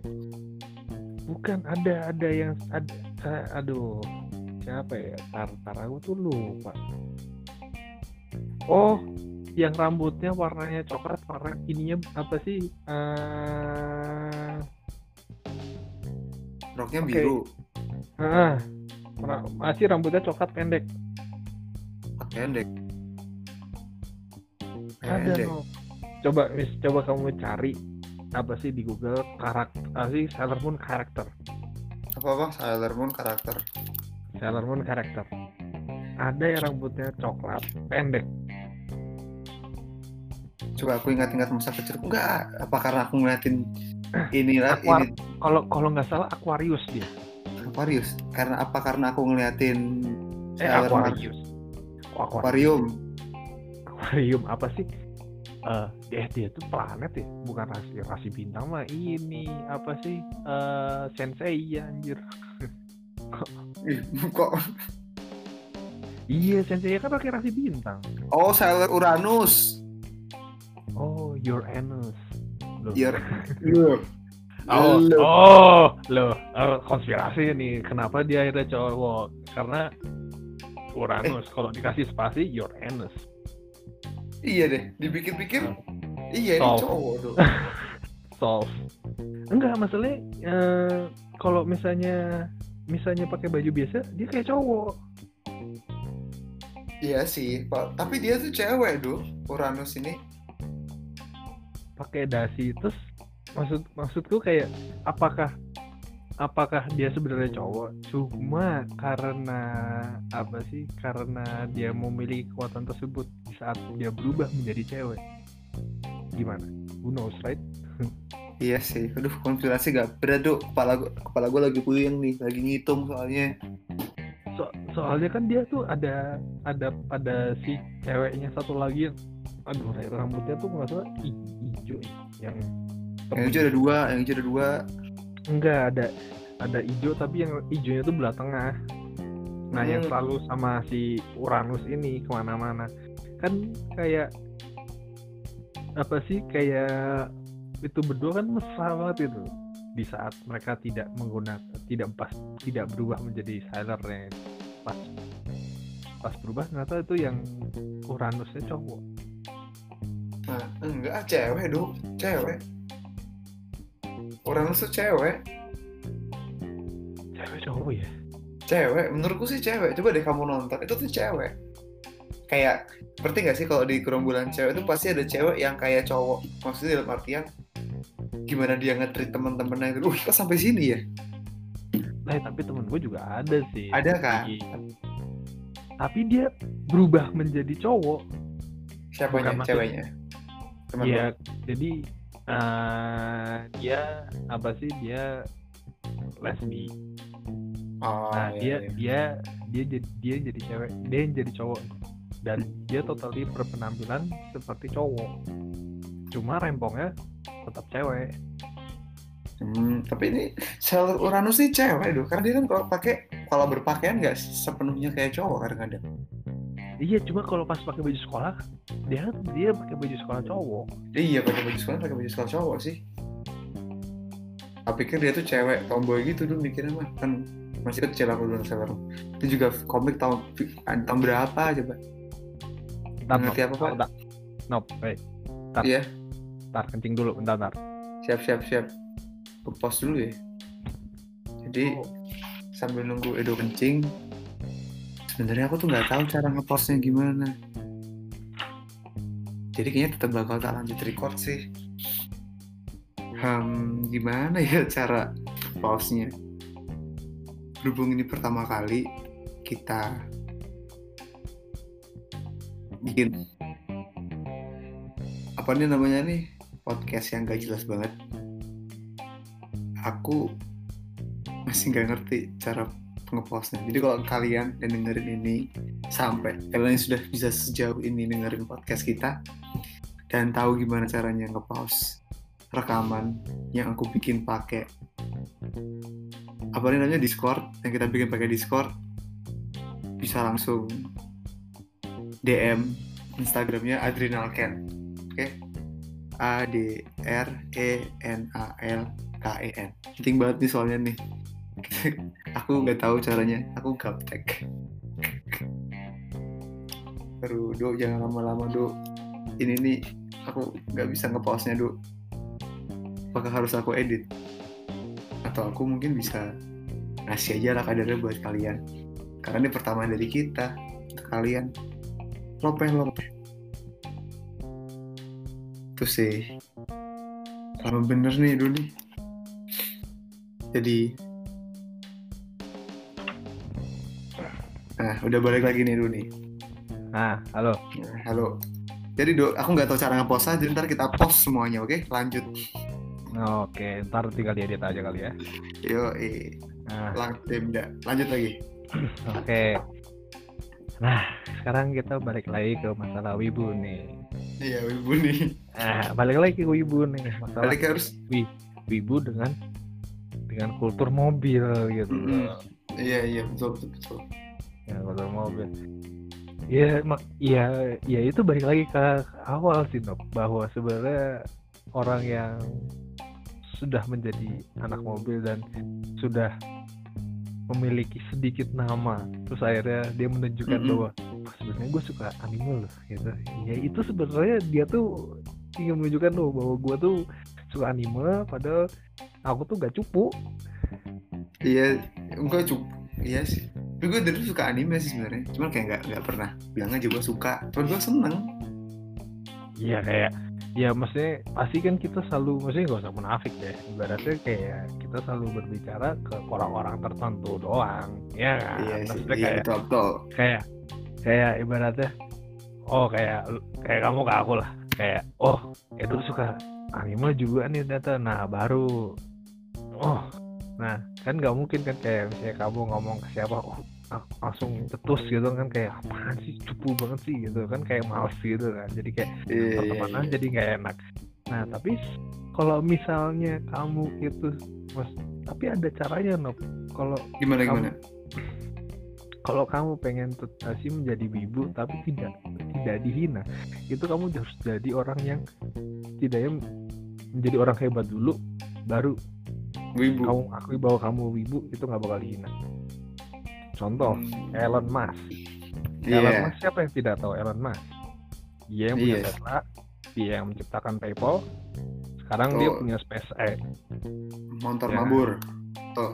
Bukan ada ada yang ada saya- aduh siapa ya? Tar tar aku tuh lupa. Oh yang rambutnya warnanya coklat warna ininya apa sih? Eh roknya Oke. biru. Ah, masih rambutnya coklat pendek. Pendek. Ada no. coba mis coba kamu cari apa sih di Google? Karakter ah, sih? Sailor Moon karakter. Apa apa? Sailor Moon karakter. Sailor Moon karakter. Ada yang rambutnya coklat pendek. Coba aku ingat-ingat masa kecilku enggak apa karena aku ngeliatin ini. Lah Aquar- ini kalau kalau nggak salah Aquarius dia. Aquarius. Karena apa? Karena aku ngeliatin eh Sailor. Aquarius. Oh, Aquarius. Aquarium. Aquarium apa sih eh dia dia tuh planet ya bukan rasi rasi bintang mah ini apa sih eh sensei ya anjir kok Iya, Sensei kan pakai rasi bintang. Oh, Sailor Uranus. Oh, Uranus. Loh. Your, your. Oh, Lo. oh, loh, oh, konspirasi nih. Kenapa dia akhirnya cowok? Karena Uranus. Kalau dikasih spasi, Uranus. Iya deh, dipikir-pikir. Iya, ini cowok tuh. Solve. Enggak, masalahnya eh, kalau misalnya misalnya pakai baju biasa, dia kayak cowok. Iya sih, Pak. Tapi dia tuh cewek, Duh. Uranus ini. Pakai dasi terus maksud maksudku kayak apakah apakah dia sebenarnya cowok cuma karena apa sih karena dia memiliki kekuatan tersebut saat dia berubah menjadi cewek gimana who knows right Iya sih. Aduh, konspirasi gak berat, Duh. Kepala gua, kepala gua lagi puyeng nih, lagi ngitung soalnya. so soalnya kan dia tuh ada ada pada si ceweknya satu lagi yang aduh rambutnya tuh nggak salah hi- hijau ya, yang Yang hijau ada dua, yang hijau ada dua. Enggak ada ada hijau tapi yang hijaunya tuh belah tengah nah yang Hmm. selalu sama si Uranus ini ke mana-mana kan kayak apa sih kayak itu berdua kan mesra banget itu di saat mereka tidak menggunakan tidak pas tidak berubah menjadi Sailor-nya pas pas berubah ternyata itu yang Uranusnya cowok Nah, enggak, cewek, Duh. Cewek. Uranus tuh cewek. cewek cowok ya Cewek, menurutku sih cewek. Coba deh kamu nonton, itu tuh cewek. Kayak, ngerti gak sih kalau di gerombolan cewek itu pasti ada cewek yang kayak cowok. Maksudnya dalam artian, gimana dia nge-treat teman-temannya itu. Wih, kok sampai sini ya? Nah, tapi temen gue juga ada sih. Ada kan? Tapi- Tapi dia berubah menjadi cowok. Siapanya? Bukan Ceweknya? Iya, jadi eh, dia apa sih dia lesbi. Oh, Nah, iya, dia iya. dia dia jadi dia jadi cewek, dia yang jadi cowok. Dan dia totally berpenampilan seperti cowok. Cuma rempongnya tetap cewek. Hmm, tapi ini Sailor Uranus nih cewek doh, karena dia kan kalau pakai kalau berpakaian nggak sepenuhnya kayak cowok kadang-kadang. Iya, cuma kalau pas pakai baju sekolah, dia dia pakai baju sekolah cowok. Iya pakai baju sekolah pakai baju sekolah cowok sih. Aku pikir dia tuh cewek tomboy gitu dulu mikirnya mah kan masih kecil aku dulu Sailor. Itu juga komik tahun tahun berapa coba? Ntar, Ngerti apa, Pak? Ntar, Nop, eh, Ntar. Iya. ntar kencing dulu, bentar, bentar. Siap siap siap. Ke pos dulu ya. Jadi Oh. sambil nunggu Edo kencing, sebenarnya aku tuh nggak tahu cara ngepostnya gimana. Jadi kayaknya tetap bakal tak lanjut record sih. Hmm, gimana ya cara pause-nya? Berhubung ini pertama kali kita bikin apa nih namanya nih podcast yang gak jelas banget. Aku masih nggak ngerti cara ngepostnya. Jadi kalau kalian yang dengerin ini sampai kalian sudah bisa sejauh ini dengerin podcast kita dan tahu gimana caranya ngepost rekaman yang aku bikin pakai apa namanya Discord yang kita bikin pakai Discord bisa langsung DM Instagramnya Adrenalken oke? A D R E N A L K E N. Penting banget nih soalnya nih aku nggak tahu caranya aku gaptek Aduh, Do, jangan lama-lama, Do. Ini nih, aku nggak bisa ngepostnya, Do. Apakah harus aku edit? Atau aku mungkin bisa ngasih aja lah kadarnya buat kalian. Karena ini pertama dari kita, kalian. Lope, lope. Tuh sih. Lama bener nih, Do, nih. Jadi, udah balik lagi nih, Do, nih. Nah, halo. Halo. Jadi do, aku nggak tahu cara ngepost jadi ntar kita post semuanya, oke? Lanjut. Oke, ntar tinggal diedit aja kali ya. Yo, eh, Nah, lang. Lanjut lagi. oke. Nah, sekarang kita balik lagi ke masalah wibu nih. Iya, wibu nih. Nah, balik lagi ke wibu nih. Masalah Balik harus. wibu dengan dengan kultur mobil gitu. Mm-mm. Iya, iya, betul, betul, betul. Ya, kultur mobil. ya mak ya ya itu balik lagi ke awal sih Nob bahwa sebenarnya orang yang sudah menjadi anak mobil dan sudah memiliki sedikit nama terus akhirnya dia menunjukkan Mm-mm. bahwa "Wah, sebenarnya gue suka anime loh gitu ya itu sebenarnya dia tuh ingin menunjukkan loh bahwa gue tuh suka anime padahal aku tuh gak cupu iya enggak cukup iya sih tapi gue dari dulu suka anime sih sebenarnya. Cuman kayak nggak nggak pernah bilang aja gue suka. Cuman gue seneng. Iya kayak ya maksudnya pasti kan kita selalu maksudnya gak usah munafik deh ibaratnya kayak kita selalu berbicara ke orang-orang tertentu doang ya kan? Iya sih Maksudnya iya kayak betul betul. kayak kayak ibaratnya oh kayak kayak kamu ke aku lah. Kayak oh itu suka anime juga nih ternyata. Nah baru oh nah kan nggak mungkin kan kayak misalnya kamu ngomong ke siapa oh langsung cetus gitu kan kayak apaan sih cupu banget sih gitu kan kayak males gitu kan jadi kayak iya iya, pertemanan iya. jadi nggak enak. Nah tapi kalau misalnya kamu itu mas tapi ada caranya Nob. Kalau gimana kamu- gimana? Kalau kamu pengen tetap sih menjadi wibu tapi tidak tidak dihina itu kamu harus jadi orang yang tidaknya menjadi orang hebat dulu baru wibu. kamu akui bahwa kamu wibu itu nggak bakal dihina contoh Hmm, Elon Musk. Elon iya Musk siapa yang tidak tahu? Elon Musk. Dia yang punya Iya. Tesla dia yang menciptakan PayPal. Sekarang dia Tuh. punya SpaceX. Motor Ya. mabur. Tuh.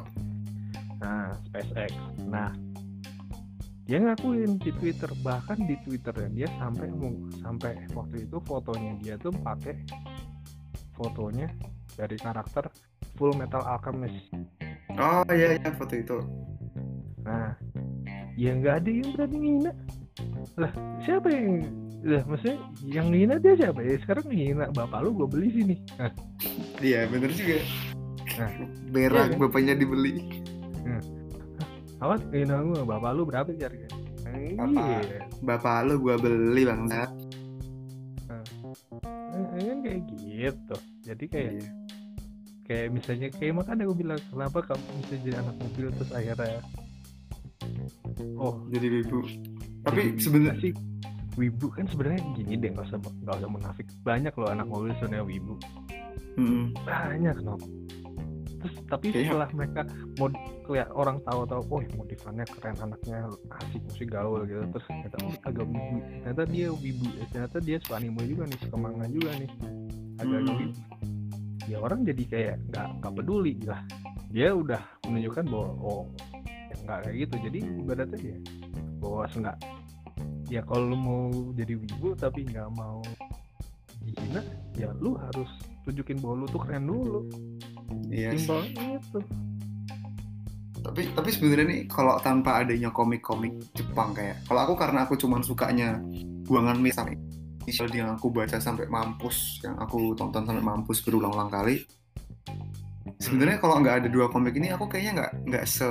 Nah SpaceX. Nah dia ngakuin di Twitter. Bahkan di Twitternya dia sampai sampai waktu itu fotonya dia tuh pakai fotonya dari karakter Full Metal Alchemist. Oh iya iya foto itu nah ya nggak ada yang berani ngina. Lah siapa yang lah maksudnya yang ngina dia siapa ya? Sekarang ngina bapak lu gue beli sini. Nah, iya bener juga. Nah, berak iya kan? bapaknya dibeli. Awas ngina gue bapak lu berapa sih harganya? Eh, Apa? iya. Bapak lu gua beli bang. Eh, kan kayak gitu. Jadi kayak Iya. kayak misalnya kayak makanya gue bilang kenapa kamu bisa jadi anak mobil terus akhirnya oh jadi wibu. Tapi sebenarnya sih. Wibu kan sebenarnya gini deh nggak usah nggak usah munafik. Banyak loh anak mobil sebenarnya wibu. Mm, banyak no terus tapi Kayaknya- setelah mereka mau lihat orang tahu tahu oh modifannya keren anaknya asik musik gaul gitu. Terus ternyata oh, agak wibu. Ternyata dia wibu. Eh, ternyata dia suka anime juga nih suka manga juga nih. Agak agak Hmm. wibu. Ya orang jadi kayak nggak nggak peduli lah. Dia udah menunjukkan bahwa oh ya nggak kayak gitu. Jadi ibaratnya ya bahwa enggak ya kalau lu mau jadi wibu tapi nggak mau dihina ya lu harus tunjukin bahwa lu tuh keren dulu. Iya sih. simpelnya itu tapi tapi sebenarnya nih kalau tanpa adanya komik-komik Jepang kayak kalau aku karena aku cuman sukanya buangan misal yang aku baca sampai mampus yang aku tonton sampai mampus berulang-ulang kali sebenarnya kalau nggak ada dua komik ini aku kayaknya nggak nggak se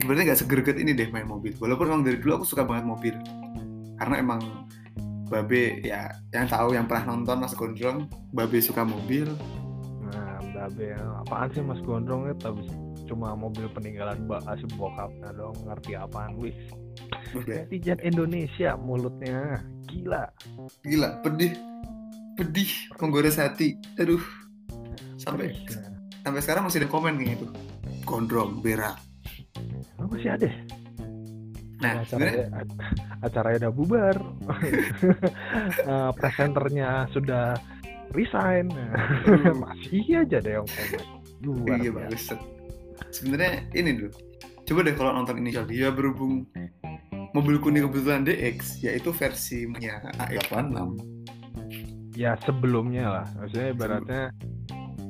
sebenarnya nggak segerget ini deh main mobil. Walaupun emang dari dulu aku suka banget mobil. Karena emang Babe ya yang tahu yang pernah nonton Mas Gondrong Babe suka mobil. Nah babe apaan sih mas gondrong itu? Tapi cuma mobil peninggalan mbak asli bokapnya dong ngerti apaan wih udah. Netizen Indonesia mulutnya. Gila. Gila pedih. Pedih menggores hati. Aduh. Sampai sampai sekarang masih ada komen kayak gitu gondrong berak apa sih ada? Nah acaranya, acaranya udah bubar. Eh, presenternya sudah resign. Masih aja ada yang komen iya bagus. Sebenarnya ini dulu. Coba deh kalau nonton inisial dia berhubung mobil kuning kebetulan DX yaitu versinya A86 ya sebelumnya lah. Maksudnya ibaratnya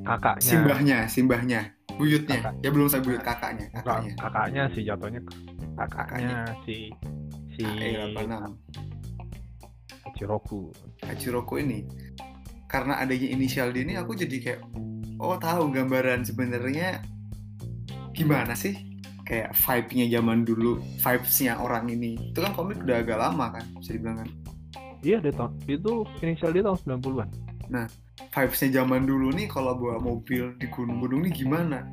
kakaknya. Simbahnya simbahnya buyutnya? Kakak. ya belum saya buyut kakaknya Kak- kakaknya. kakaknya sih jatuhnya kakaknya si si A86 Hachiroku. Hachiroko ini karena adanya inisial D ini aku jadi kayak oh tahu gambaran sebenarnya gimana sih? Kayak vibe-nya zaman dulu vibes-nya orang ini. Itu kan komik udah agak lama kan bisa dibilang kan? Iya dia tahun itu inisial dia tahun 90-an vibes-nya zaman dulu nih kalau bawa mobil di gunung-gunung nih gimana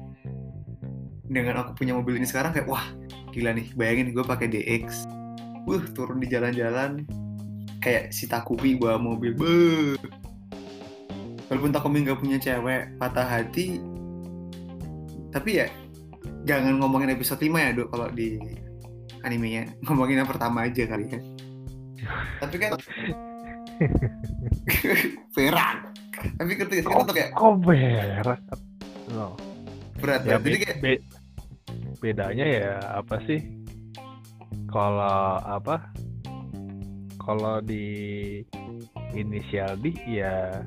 dengan aku punya mobil ini sekarang kayak wah gila nih bayangin gue pakai DX Wuh, turun di jalan-jalan kayak si Takumi bawa mobil. Beuh. Walaupun Takumi nggak punya cewek, patah hati. Tapi ya jangan ngomongin episode 5 ya, Dok, kalau di animenya. Ngomongin yang pertama aja kali ya. Tapi kan berat. Tapi ketika kita tuh kayak kok berat no. berat, ya berat. Jadi kayak be- bedanya ya apa sih? Kalau apa? Kalau di inisial D ya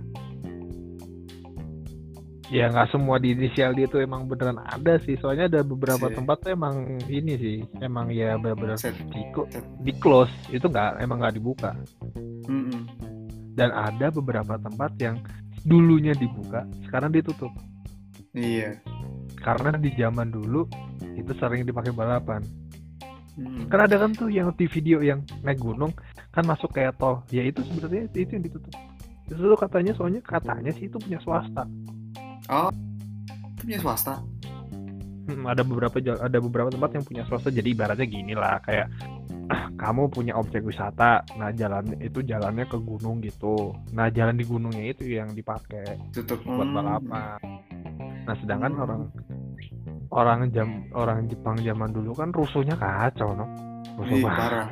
ya nggak semua di inisial D itu emang beneran ada sih. Soalnya ada beberapa Sih. tempat tuh emang ini sih. Emang ya bener-bener di, di close itu nggak emang nggak dibuka. Mm-mm. dan ada beberapa tempat yang dulunya dibuka sekarang ditutup. Iya. karena di zaman dulu itu sering dipakai balapan. Mm. kan ada kan tuh yang di video yang naik gunung kan masuk kayak tol. Ya itu sebenarnya itu yang ditutup. Itu tuh katanya soalnya katanya sih itu punya swasta. Itu punya swasta. Hmm, ada beberapa ada beberapa tempat yang punya swasta. Jadi ibaratnya gini lah kayak kamu punya objek wisata nah jalan itu jalannya ke gunung gitu nah jalan di gunungnya itu yang dipakai Tutup. buat Hmm. balapan nah sedangkan Hmm. orang orang jam orang Jepang zaman dulu kan rusuhnya kacau no rusuh Ih, banget. parah.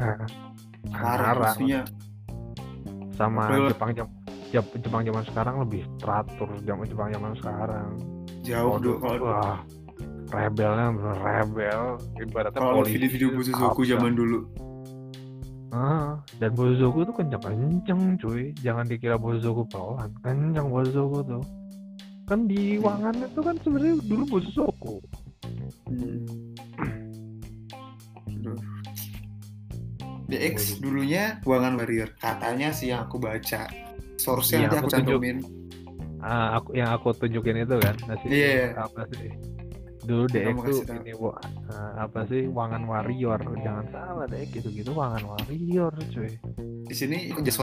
Parah Parah. maksudnya. sama Betul. Jepang jam Jep- Jepang zaman sekarang lebih teratur zaman Jepang zaman sekarang Jauh kalau wah rebelnya rebel. Ibaratnya kalau video-video Bosuzoku zaman dulu. ah dan Bosuzoku tuh kencang kencang cuy. Jangan dikira Bosuzoku pelan kencang Bosuzoku tuh. Kan di Hmm. Wangan itu kan sebenarnya dulu Bosuzoku Hmm. DX dulunya Buangan Warrior. Katanya sih yang aku baca. Source-nya Iya, nanti aku aku tunjuk. cantumin. Ah aku yang aku tunjukin itu kan. Nasi Iya. apa sih dulu DX tuh ini wa- ah, apa sih Wangan Warrior. Jangan salah DX gitu-gitu Wangan Warrior cuy. Di sini Just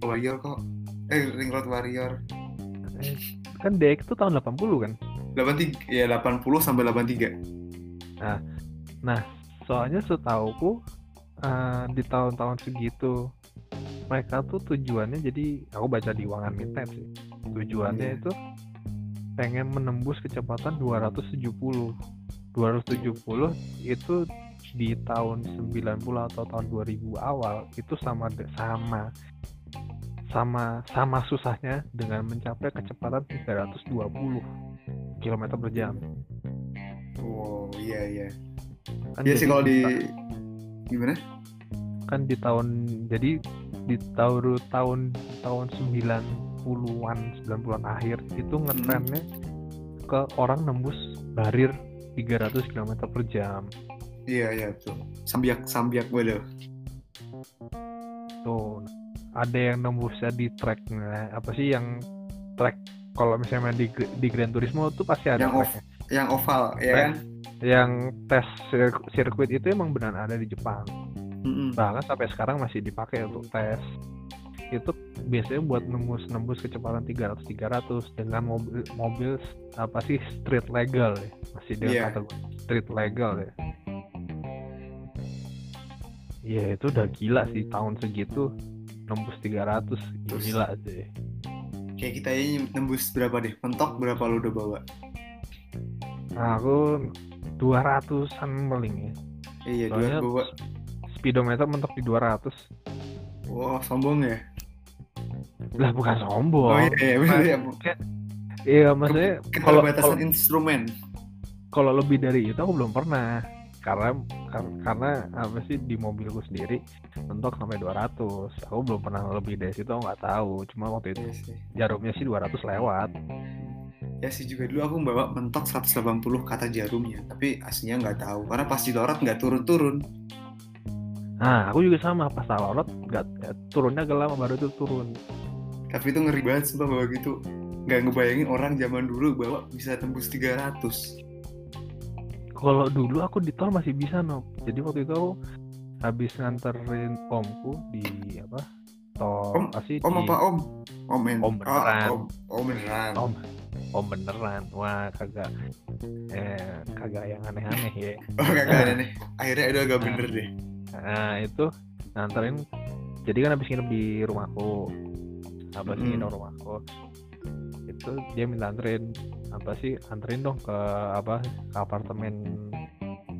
Warrior kok. Eh Ring Road Warrior. Eh, kan DX tuh tahun 80 kan? 83 ya 80 sampai 83 soalnya setauku eh, di tahun-tahun segitu mereka tuh tujuannya jadi aku baca di Wangan Mintet sih. Tujuannya Iya. itu pengen menembus kecepatan 270 270 itu di tahun 90 atau tahun 2000 awal itu sama sama sama sama susahnya dengan mencapai kecepatan 320 km per jam. Wow iya iya. Kan iya sih kalau di gimana? Kan di tahun jadi di tahun tahun tahun 90-an 90-an akhir itu ngetrennya ke orang nembus barir 300 km per jam. Iya iya tuh sambiak sambiak waduh tuh. Ada yang nembusnya di tracknya. Apa sih yang track kalau misalnya di di Gran Turismo tuh pasti ada Yang tracknya. yang oval ya Nah. kan? yang tes sir- sirkuit itu emang benar ada di Jepang. Mm-mm. bahkan sampai sekarang masih dipakai untuk tes itu biasanya buat nembus nembus kecepatan 300 300 dengan mobil mobil apa sih street legal ya. Masih dengan Iya. kategori street legal ya. Ya itu udah gila sih tahun segitu nembus 300 gila sih. kayak kita ini nembus berapa deh? Mentok berapa lu udah bawa? Nah, aku 200an paling ya. Iya Soalnya- dua bawa. speedometer mentok di 200 wah sombong ya lah bukan sombong. Oh iya iya bener ya iya maksudnya kalau keterbatasan kalau- instrumen. kalau lebih dari itu aku belum pernah. Karena kar- karena apa sih di mobilku sendiri mentok sampai 200 aku belum pernah lebih dari situ nggak tahu. Cuma waktu itu Iya sih. jarumnya sih 200 lewat. Ya sih juga dulu aku bawa mentok 180 kata jarumnya tapi aslinya nggak tahu. Karena pas di lorot nggak turun-turun. Nah aku juga sama. Pas lorot nggak ya, turunnya agak lama baru itu turun tapi itu ngeri banget sumpah bawa gitu. Nggak ngebayangin orang zaman dulu bawa bisa tembus 300 kalau dulu aku di tol masih bisa no jadi waktu itu aku habis nganterin omku di apa tol Om- apa sih om di- apa om? Om men Om beneran. Ah, om om beneran Om. om beneran. Wah kagak eh kagak yang aneh-aneh ya. Oh kagak ada nih. Akhirnya udah agak bener deh. Nah itu nganterin. Jadi kan habis nginep di rumahku apa sih nginep rumahku itu dia minta anterin apa sih anterin dong ke apa ke apartemen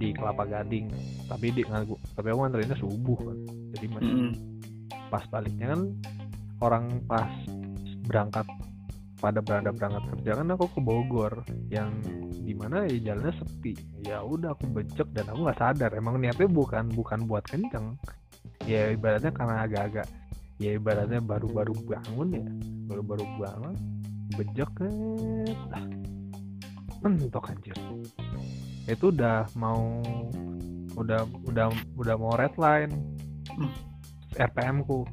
di Kelapa Gading. Tapi di ngaku tapi aku nganterinnya subuh kan. Jadi masih pas baliknya kan orang pas berangkat pada berada berangkat kerja kan aku ke Bogor. Yang di mana ya jalannya sepi. Ya udah aku becek dan aku nggak sadar. Emang niatnya bukan bukan buat kenceng. Ya ibaratnya karena agak-agak ya ibaratnya baru-baru bangun ya. Baru-baru bangun becek eh, ah, mentok anjir. Itu udah mau udah udah udah mau red line. Hmm. RPM ku.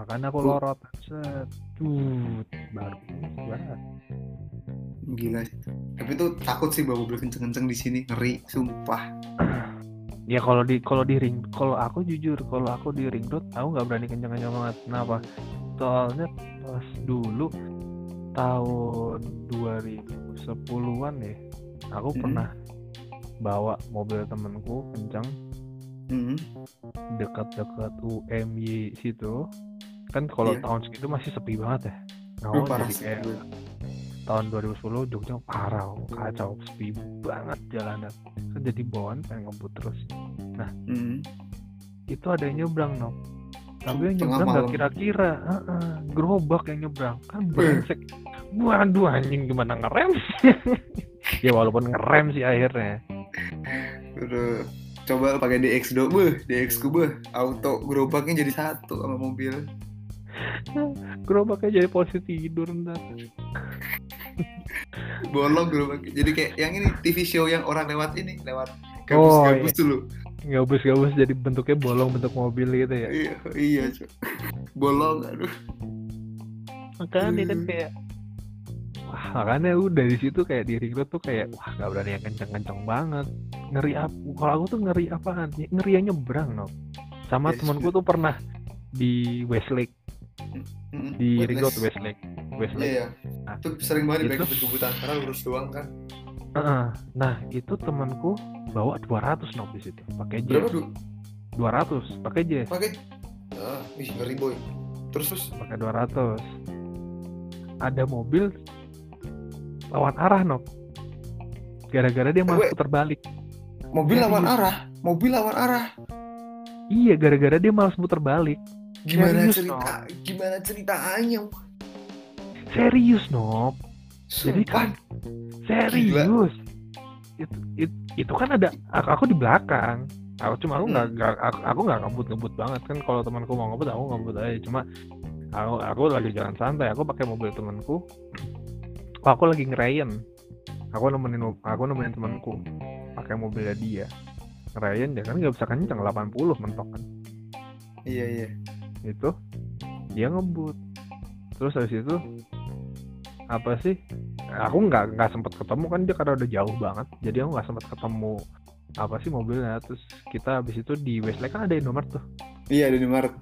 Makanya aku lorot set. Tut, baru banget gila. Sih tapi tuh takut sih bawa mobil kenceng-kenceng di sini. Ngeri sumpah ya kalau di kalau di ring kalau aku jujur kalau aku di ring road aku nggak berani kencang-kencang banget kenapa soalnya pas dulu tahun 2010-an ya aku Mm-mm. pernah bawa mobil temenku kencang Mm-mm. dekat-dekat UMY situ kan kalau Iya. tahun segitu masih sepi banget ya Oh, parah jadi sih kayak. Tahun 2010 Jogja parah kacau sepi banget jalanan kan jadi bawaan pengen ngebut terus. Mm. itu ada yang nyebrang no tapi yang nyebrang nggak malam. kira-kira Heeh, gerobak yang nyebrang. Kan brengsek. Waduh anjing gimana ngerem? Ya walaupun ngerem sih akhirnya. Udah coba pakai DX do, beh, DX ku beh, auto gerobaknya jadi satu sama mobil. gerobaknya jadi posisi tidur ntar Bolong gerobaknya. Jadi kayak yang ini TV show yang orang lewat ini, lewat Oh, gabus-gabus dulu. gabus-gabus jadi bentuknya bolong bentuk mobil gitu ya Iya, iya, Cok. Bolong, aduh. makanya kan Hmm. kayak wah makanya udah di situ kayak di recruit tuh kayak wah gak berani yang kenceng-kenceng banget ngeri apa kalau aku tuh ngeri apaan ngeri yang nyebrang no sama Yes, temanku tuh pernah di Westlake. Di Witness. recruit Westlake Westlake Iya, iya. Itu sering banget Itu- di kebutan karena lurus doang kan. Heeh. nah itu temanku bawa 200 no di situ pakai Berapa jazz dulu? 200 pakai jazz Pakai. Ah, wih, ngeri boy. Terus terus. pakai 200 ada mobil lawan arah no gara-gara dia malah Wait. putar balik Mobil Serius. lawan arah, mobil lawan arah. Iya, gara-gara dia malas muter balik. Gimana Serius, cerita? Gimana ceritanya? Serius, Nob. Jadi kan serius. Itu, itu, itu kan ada aku, aku di belakang. Aku cuma aku nggak Hmm. aku aku nggak ngebut ngebut banget kan kalau temanku mau ngebut aku ngebut aja cuma aku aku lagi jalan santai aku pakai mobil temanku oh, aku lagi ngerayen aku nemenin aku nemenin temanku pakai mobilnya dia ngerayen dia kan nggak bisa kencang 80 mentok kan Iya iya. itu dia ngebut. Terus habis itu apa sih? Aku nggak nggak sempet ketemu kan dia karena udah jauh banget. Jadi aku nggak sempet ketemu apa sih mobilnya. Terus kita habis itu di Westlake kan ada Indomaret tuh. Iya ada di Maret.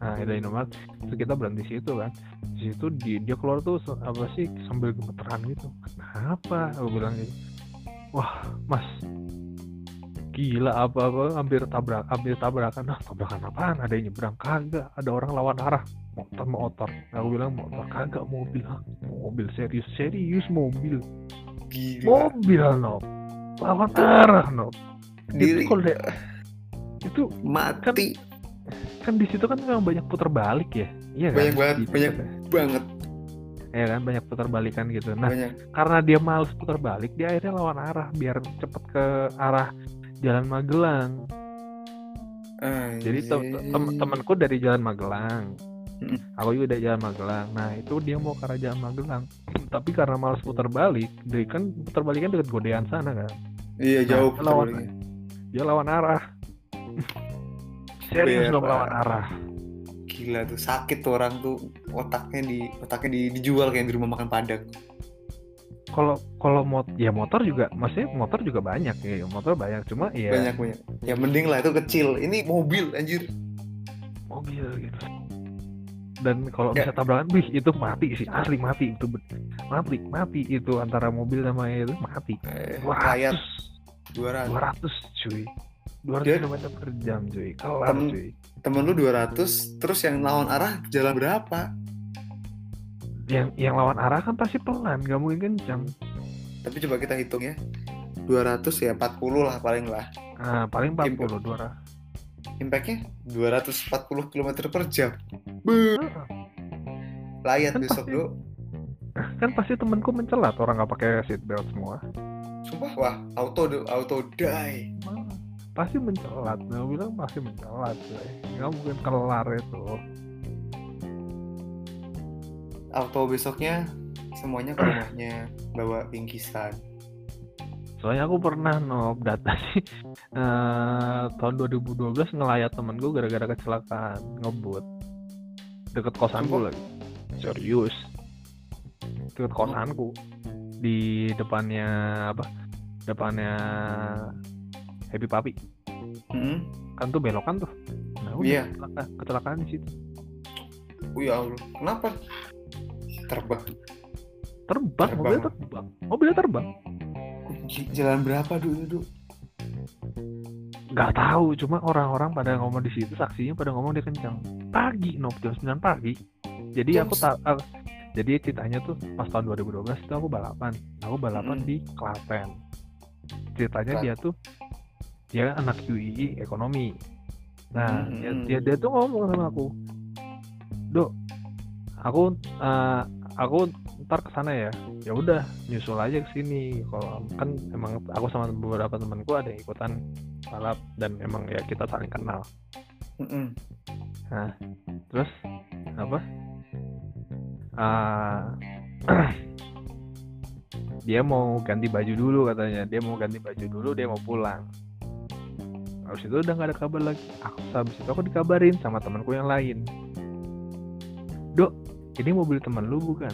nah ada Indomaret. Terus kita berhenti situ kan. Di situ di, dia keluar tuh apa sih sambil gemeteran gitu. Kenapa? Aku bilang gitu. Wah mas gila apa apa hampir tabrak hampir tabrakan. Nah tabrakan apaan? Ada yang nyebrang? Kagak. Ada orang lawan arah. Motor motor. Aku bilang motor kagak mobil. Hah, mobil serius serius mobil. Gila. mobil no lawan arah no Diri. itu kalau dia- itu mati. kan di situ kan memang banyak putar balik ya? Iya kan? Banyak banget, Di- banyak banget. ya kan? Banyak putar balikan gitu. Nah banyak. karena dia males putar balik dia akhirnya lawan arah biar cepet ke arah jalan Magelang. Jadi tem- tem- temanku dari jalan Magelang. Mm. aku juga dari jalan Magelang. Nah itu dia mau ke arah jalan Magelang. Tapi karena males putar balik dia kan putar balik kan deket godean sana kan? Iya jauh Nah, lawan- dia lawan arah. Serius dong lawan arah. Gila tuh sakit tuh orang tuh. Otaknya di otaknya di, dijual kayak di rumah makan padang. Kalau kalau mot ya motor juga maksudnya motor juga banyak ya motor banyak. Cuma ya Banyak banyak. Ya mending lah itu kecil. Ini mobil anjir. mobil gitu. Dan kalau Ya. bisa tabrakan wih itu mati sih. Asli mati itu mati mati itu antara mobil sama itu mati. Eh, 200 layar 200. 200 cuy. 200 Dia- km per jam cuy. Kelar Tem- cuy. temen lu 200 terus yang lawan arah jalan berapa yang yang lawan arah kan pasti pelan gak mungkin kencang tapi coba kita hitung ya. 200 ya 40 lah paling lah. Nah, paling 40 Impact. dua impactnya 240 km per jam. Beuh, layat Kan besok pasti- lu kan pasti temenku mencelat orang nggak pakai seat belt semua. Sumpah wah auto auto die. Pasti mencelat gue bilang pasti mencelat nggak mungkin kelar itu auto besoknya semuanya ke rumahnya bawa bingkisan. Soalnya aku pernah nob data sih. Eh, tahun 2012 ngelayat temen gue gara-gara kecelakaan ngebut. Deket kosanku Sumpah? lagi. Serius. Deket kosanku di depannya apa? Depannya Happy Papi Hmm. kan tuh belokan tuh. Nah udah Iya. kecelakaan, kecelakaan di situ. Oh ya Allah, kenapa? Terbang. terbang Terbang. mobilnya terbang mobilnya terbang Jalan berapa dulu dulu? nggak tahu cuma orang-orang pada ngomong di situ saksinya pada ngomong dia kencang pagi nob jam 9 pagi jadi Jam aku tak ah, jadi ceritanya tuh pas tahun 2012 itu aku balapan aku balapan Mm-mm. di Klaten ceritanya Klaten. dia tuh dia anak UI ekonomi nah Mm-mm. dia, dia dia tuh ngomong sama aku dok aku eh, aku ntar ke sana ya. Ya udah nyusul aja ke sini. Kalau kan emang aku sama beberapa temanku ada yang ikutan balap dan emang ya kita saling kenal. Mm-mm. terus apa? Ah, dia mau ganti baju dulu katanya. Dia mau ganti baju dulu dia mau pulang. Habis itu udah nggak ada kabar lagi. Aku habis itu aku dikabarin sama temanku yang lain. Dok ini mobil teman lu bukan?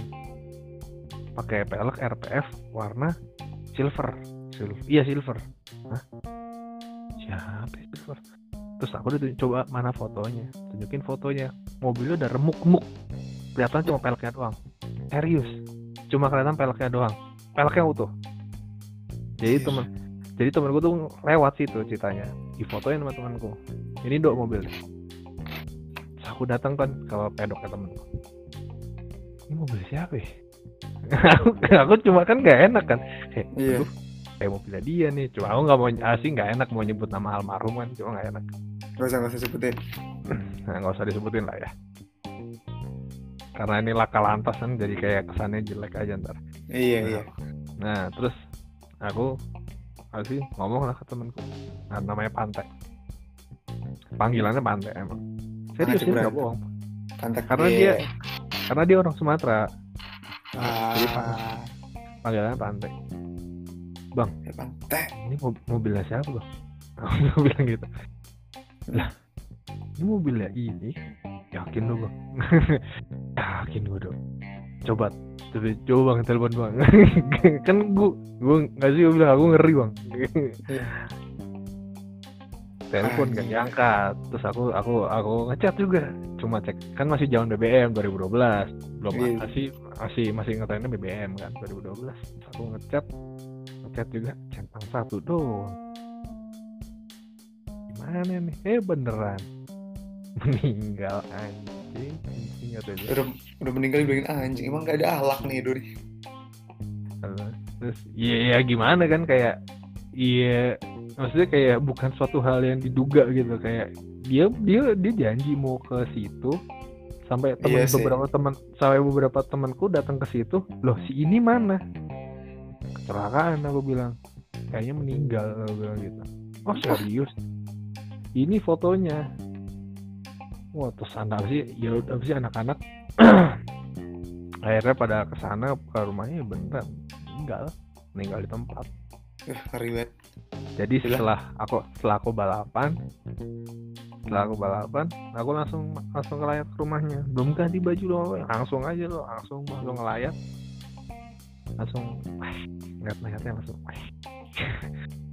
Pakai pelek RPF warna silver. Silver iya silver. Hah? siapa silver? Terus aku udah coba mana fotonya. Tunjukin fotonya. Mobilnya udah remuk-remuk kelihatan cuma peleknya doang. Serius. Cuma kelihatan peleknya doang. Peleknya utuh. Jadi temen jadi temenku tuh lewat situ ceritanya. Di fotoin sama temanku ini dok mobilnya. Terus aku datang kan ke pedoknya temenku ini mobil siapa ya? Aku, aku cuma kan gak enak kan. Kayak. "Aduh, kayak mobilnya dia nih. Cuma aku nggak mau asing nggak enak mau nyebut nama almarhum kan cuma nggak enak. Gak usah gak usah sebutin. nah nggak usah disebutin lah ya. Karena ini laka lantas kan jadi kayak kesannya jelek aja ntar. Iya iya. nah terus aku asli ngomong lah ke temenku nah, namanya Pantai. Panggilannya Pantai emang. Serius Pantai ini nggak bohong. Kontak Karena dia- karena dia orang Sumatera. Jadi Ah, panggilannya Pantai. Ya, pantai. ini mob- mobilnya siapa bang? Aku bilang gitu. Lah ini mobilnya ini? Yakin lu bang? Yakin gue dong coba coba coba bang telepon bang. Kan gue gue nggak sih gue bilang aku ngeri bang. Iya. Telepon gak diangkat. Terus aku aku aku ngechat juga. Cuma cek kan masih zaman BBM 2012 belum Iya. masih masih masih ngetrennya BBM kan 2012 Terus aku ngechat ngechat juga centang satu doang. Gimana nih? Eh beneran. Meninggal anjing anjing kata dia Udah, udah meninggal dibilangin anjing. Emang gak ada alak nih Dori. terus iya ya gimana kan? Kayak iya maksudnya kayak bukan suatu hal yang diduga gitu kayak dia dia dia janji mau ke situ sampai Iya sih. beberapa teman sampai beberapa temanku datang ke situ loh si ini mana? Kecelakaan aku bilang. Kayaknya meninggal aku bilang gitu. Oh serius? Ini fotonya. Wah terus anak sih? Ya udah sih anak-anak? Akhirnya pada ke sana ke rumahnya ya beneran meninggal. Meninggal di tempat. Eh, ngeri banget. Jadi setelah aku setelah aku balapan setelah aku balapan aku langsung langsung ngelayat ke rumahnya. Belum ganti baju loh langsung aja loh langsung langsung ngelayat. Langsung ngeliat ngeliatnya langsung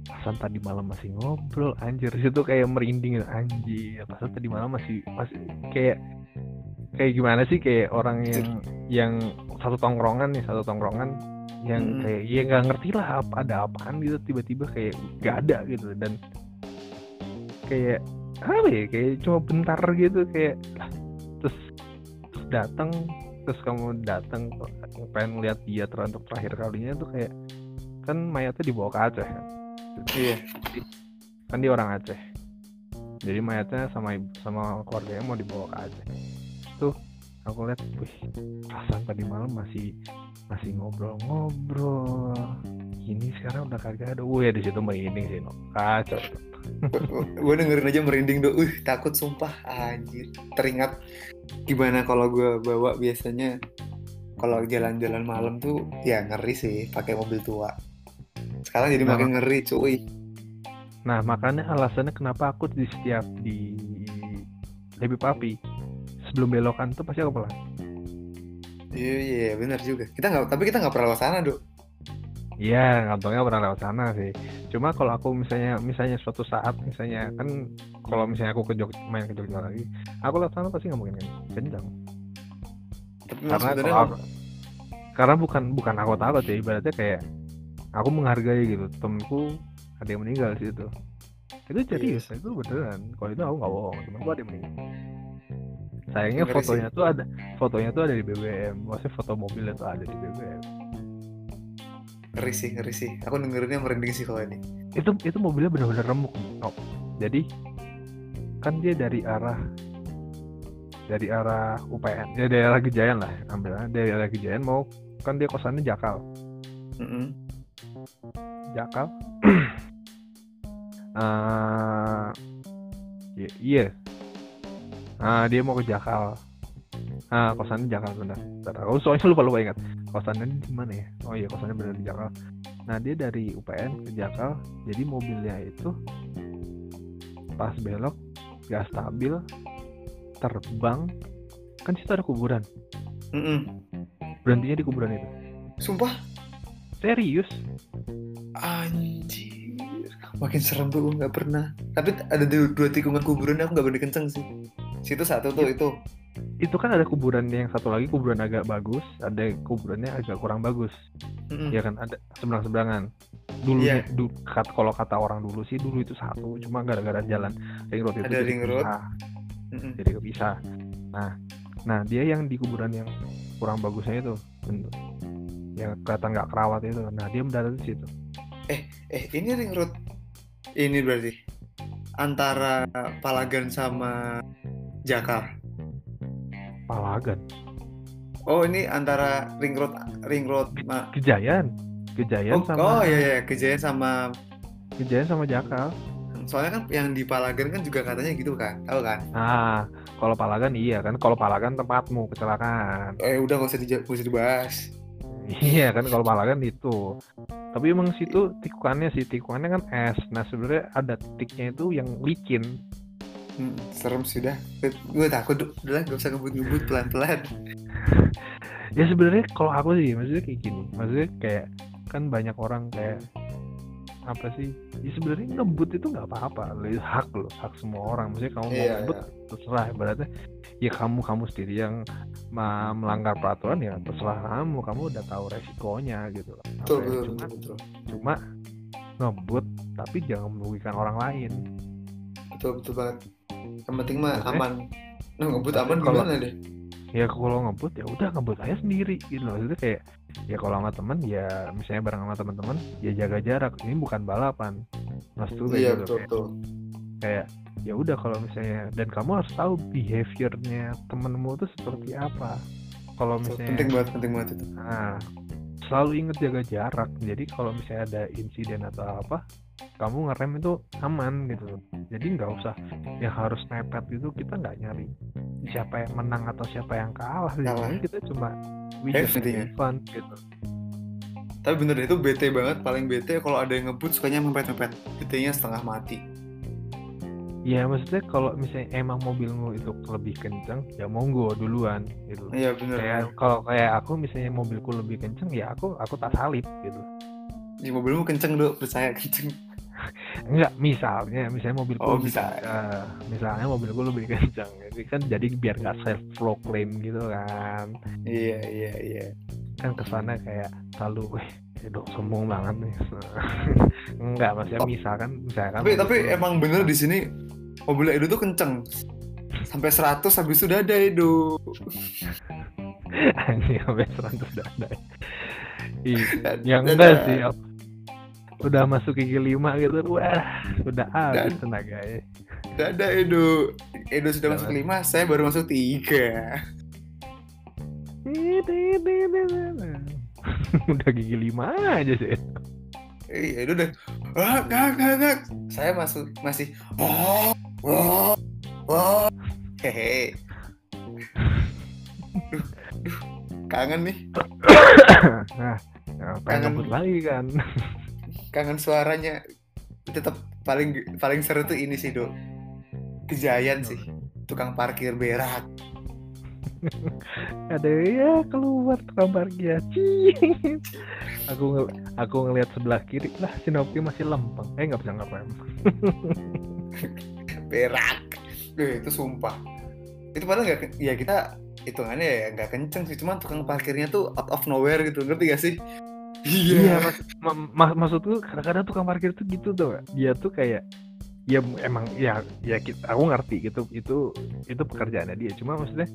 Pasan tadi malam masih ngobrol anjir. Situ kayak merinding anjir. Pasan tadi malam masih masih kayak kayak gimana sih? Kayak orang yang yang satu tongkrongan nih satu tongkrongan yang Mm. kayak ya nggak ngerti lah apa ada apaan gitu tiba-tiba kayak nggak ada gitu dan kayak apa ya kayak cuma bentar gitu kayak lah, terus, terus datang terus kamu datang pengen lihat dia ter untuk terakhir kalinya tuh kayak kan mayatnya dibawa ke Aceh kan? Iya. Kan dia orang Aceh. Jadi mayatnya sama ibu sama keluarganya mau dibawa ke Aceh. Tuh aku lihat wih perasaan tadi malam masih masih ngobrol-ngobrol. Ini sekarang udah kagak ada. Wih di situ merinding sih no kacau. Gue dengerin aja merinding do uh takut sumpah. Anjir. Teringat gimana kalau gue bawa biasanya kalau jalan-jalan malam tuh ya ngeri sih pakai mobil tua. Sekarang jadi Nah. makin ngeri cuy. Nah makanya alasannya kenapa aku di setiap di lebih papi sebelum belokan tuh pasti aku pelan iya iya benar juga kita nggak tapi kita nggak pernah lewat sana do Iya, ngantongnya pernah lewat sana sih. Cuma kalau aku misalnya misalnya suatu saat misalnya kan kalau misalnya aku ke Jogja, main ke Jogja lagi, aku lewat sana pasti nggak mungkin kan tapi memang Karena sebenarnya kalau aku, karena bukan bukan aku takut ya, ibaratnya kayak aku menghargai gitu temenku ada yang meninggal di situ. Itu serius, itu beneran. Kalau itu aku nggak bohong, temenku ada yang meninggal. Sayangnya Ngeri sih. fotonya tuh ada, fotonya tuh ada di BBM. Maksudnya foto mobilnya tuh ada di BBM. ngeri sih ngeri sih aku dengerinnya merinding sih kalau ini itu itu mobilnya benar-benar remuk no. jadi kan dia dari arah dari arah UPN ya dari arah Gejayan lah ambil dari arah Gejayan mau kan dia kosannya Jakal Mm-mm. Jakal Eh, iya iya ah dia mau ke Jakal ah kosannya Jakal benar Bentar, aku soalnya lupa lupa ingat. Kosannya di mana ya? Oh iya kosannya benar di Jakal nah dia dari UPN ke Jakal jadi mobilnya itu pas belok gak stabil terbang. Kan situ ada kuburan. Mm-mm. berhentinya di kuburan itu. Sumpah? Serius? Anjir. Makin serem tuh gue nggak pernah. Tapi ada dua, dua tikungan kuburan aku nggak berani kenceng sih situ satu tuh itu itu kan ada kuburan yang satu lagi kuburan agak bagus ada kuburannya agak kurang bagus Mm-mm. ya kan ada seberang seberangan dulu Iya. du, kat, kalau kata orang dulu sih dulu itu satu cuma gara-gara jalan ring road itu Ada jadi ring road. kepisah. Mm-mm. jadi kepisah nah nah dia yang di kuburan yang kurang bagusnya itu bentuk yang kelihatan nggak kerawat itu nah dia mendarat di situ eh ini ring road ini berarti antara Palagan sama Jakar Palagan. Oh ini antara ring road ring road ma- Kejayan. Kejayan oh, sama oh iya iya. Kejaya sama Kejayan sama Jakal soalnya kan yang di Palagan kan juga katanya gitu kan tahu kan? Nah kalau Palagan iya kan. Kalau Palagan tempatmu kecelakaan. Eh udah nggak usah, nggak usah dibahas. Iya kan kalau Palagan itu. Tapi emang situ tikungannya sih tikungannya kan es. Nah sebenarnya ada titiknya itu yang licin. Hmm, serem sih dah gue takut udah gak usah ngebut-ngebut pelan-pelan Ya sebenarnya kalau aku sih maksudnya kayak gini. Maksudnya kayak kan banyak orang kayak apa sih? Ya sebenarnya ngebut itu nggak apa-apa. Hak loh, hak semua orang. Maksudnya kamu mau Iya, ngebut terserah. Berarti ya kamu kamu sendiri yang melanggar peraturan ya terserah kamu. Kamu udah tahu resikonya gitu. Betul ya, betul cuma betul cuma ngebut tapi jangan merugikan orang lain betul betul banget yang penting mah Maksudnya? aman. Nah ngebut aman kalau- gimana deh? ya kalau ngebut ya udah ngebut aja sendiri gitu. Loh maksudnya kayak ya kalau sama temen ya misalnya bareng sama teman-teman ya jaga jarak. Ini bukan balapan. Maksud gue iya gitu betul kayak, betul. kayak ya udah kalau misalnya dan kamu harus tahu behaviornya temenmu tuh seperti apa. Kalau misalnya penting banget penting banget itu. Nah, selalu ingat jaga jarak. Jadi kalau misalnya ada insiden atau apa, kamu ngerem itu aman gitu. Jadi nggak usah yang harus mepet gitu. Kita nggak nyari siapa yang menang atau siapa yang kalah. Sini kita cuma we just fun gitu. tapi bener deh itu bete banget paling bete kalau ada yang ngebut sukanya mepet-mepet bete-nya setengah mati Ya maksudnya kalau misalnya emang mobilmu itu lebih kenceng, ya monggo duluan gitu. iya bener Kayak kalau kayak aku misalnya mobilku lebih kenceng, ya aku aku tak salib gitu. di mobilmu kenceng dong percaya kenceng Enggak, misalnya, misalnya mobilku Oh, bisa. kencang. misalnya mobilku lebih kencang. Jadi kan jadi biar nggak self proclaim gitu kan. iya iya iya Kan ke sana kayak selalu, weh, dok sombong banget nih. Enggak, maksudnya misalkan, misalkan tapi tapi mobilku- emang bener di sini mobilnya Edo tuh kenceng sampai 100 habis itu udah ada Edo Anjing sampai 100 udah ada. Ih, Dan- yang enggak sih. Udah masuk gigi 5 gitu. Wah, udah habis Dan- tenaganya. udah ada Edo Edo sudah Udah masuk 5 saya baru masuk 3 udah gigi 5 aja sih. iya Edo udah ah gak gak gak saya masuk masih oh oh oh hehe kangen nih nah, ya, pengen Kangen. lagi kan. Kangen suaranya. Tetap paling paling seru tuh ini sih do kejayaan sih. Tukang parkir berak. Ada ya keluar tukang parkir. Aku nge- aku ngelihat sebelah kiri lah si Nopi masih lempeng. Eh nggak bisa ngerem. berak. Eh, itu sumpah. Itu padahal nggak ya kita hitungannya ya nggak kenceng sih. Cuman tukang parkirnya tuh out of nowhere gitu. Ngerti gak sih Iya, mas, ma- ma- maksudku kadang-kadang tukang parkir tuh gitu tuh, dia tuh kayak ya emang ya ya kita aku ngerti gitu itu itu pekerjaannya dia. Cuma maksudnya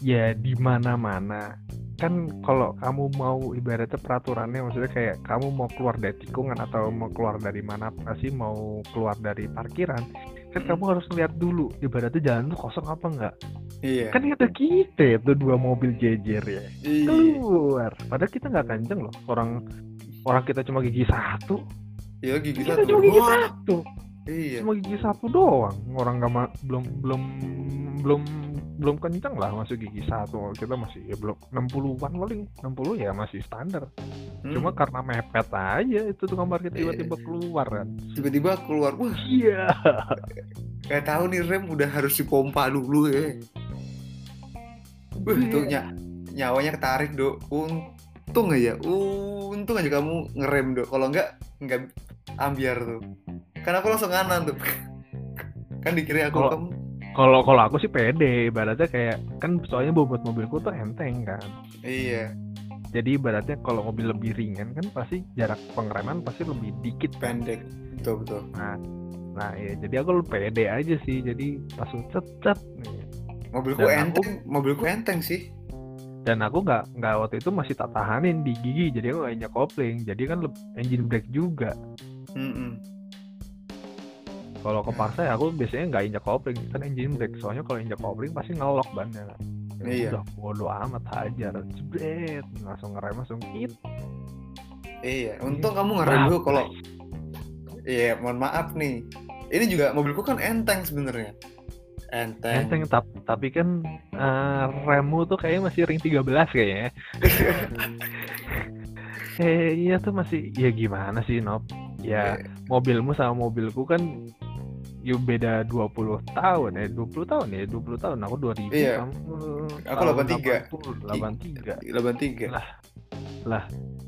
ya di mana-mana kan kalau kamu mau ibaratnya peraturannya maksudnya kayak kamu mau keluar dari tikungan atau mau keluar dari mana pasti mau keluar dari parkiran kan kamu harus lihat dulu ibaratnya jalan tuh kosong apa enggak? Iya. Kan ada kita itu dua mobil jejer ya iya. keluar. Padahal kita nggak kenceng loh orang orang kita cuma gigi satu. Iya gigi kita satu cuma gigi Wah, satu. Iya. Cuma gigi satu doang orang nggak belum belum belum belum kenceng lah masuk gigi satu. Kita masih ya belum 60-an paling. 60 ya masih standar. Hmm, cuma karena mepet aja itu tukang parkir tiba-tiba Iya. keluar kan. Tiba-tiba keluar. Wah. Iya. Kayak tahu nih rem udah harus dipompa dulu ya. Wah, itu Iya. ny- nyawanya ketarik do untung aja untung aja kamu ngerem do kalau enggak enggak ambiar tuh. Karena aku langsung kanan tuh. Kan dikira aku Kalau- kamu kalau kalau aku sih pede ibaratnya kayak kan soalnya bobot mobilku tuh enteng kan. Iya. Jadi ibaratnya kalau mobil lebih ringan kan pasti jarak pengereman pasti lebih dikit kan. Pendek. Betul betul. Nah ya jadi aku lebih pede aja sih. Jadi langsung cet cet. Mobilku Dan aku- enteng mobilku enteng sih. Dan aku nggak nggak waktu itu masih tak tahanin di gigi. Jadi aku injak kopling jadi kan engine brake juga. Mm-mm. Kalau kepaksa ya aku biasanya nggak injak kopling. Kan engine brake soalnya kalau injak kopling pasti ngelok bannya kan Ya Iya. udah bodo amat hajar. Jebret. Langsung ngerem langsung hit iya untung kamu ngerem dulu kalau iya mohon maaf nih. Ini juga mobilku kan enteng sebenarnya. Enteng, enteng tap, tapi kan eh, remmu tuh kayaknya masih ring 13 kayaknya eh iya tuh masih ya gimana sih Nop ya mobilmu sama mobilku kan yuk beda 20 tahun eh 20 tahun ya 20 tahun. Aku 2000 Iya. kamu Aku tahun 83. 83 83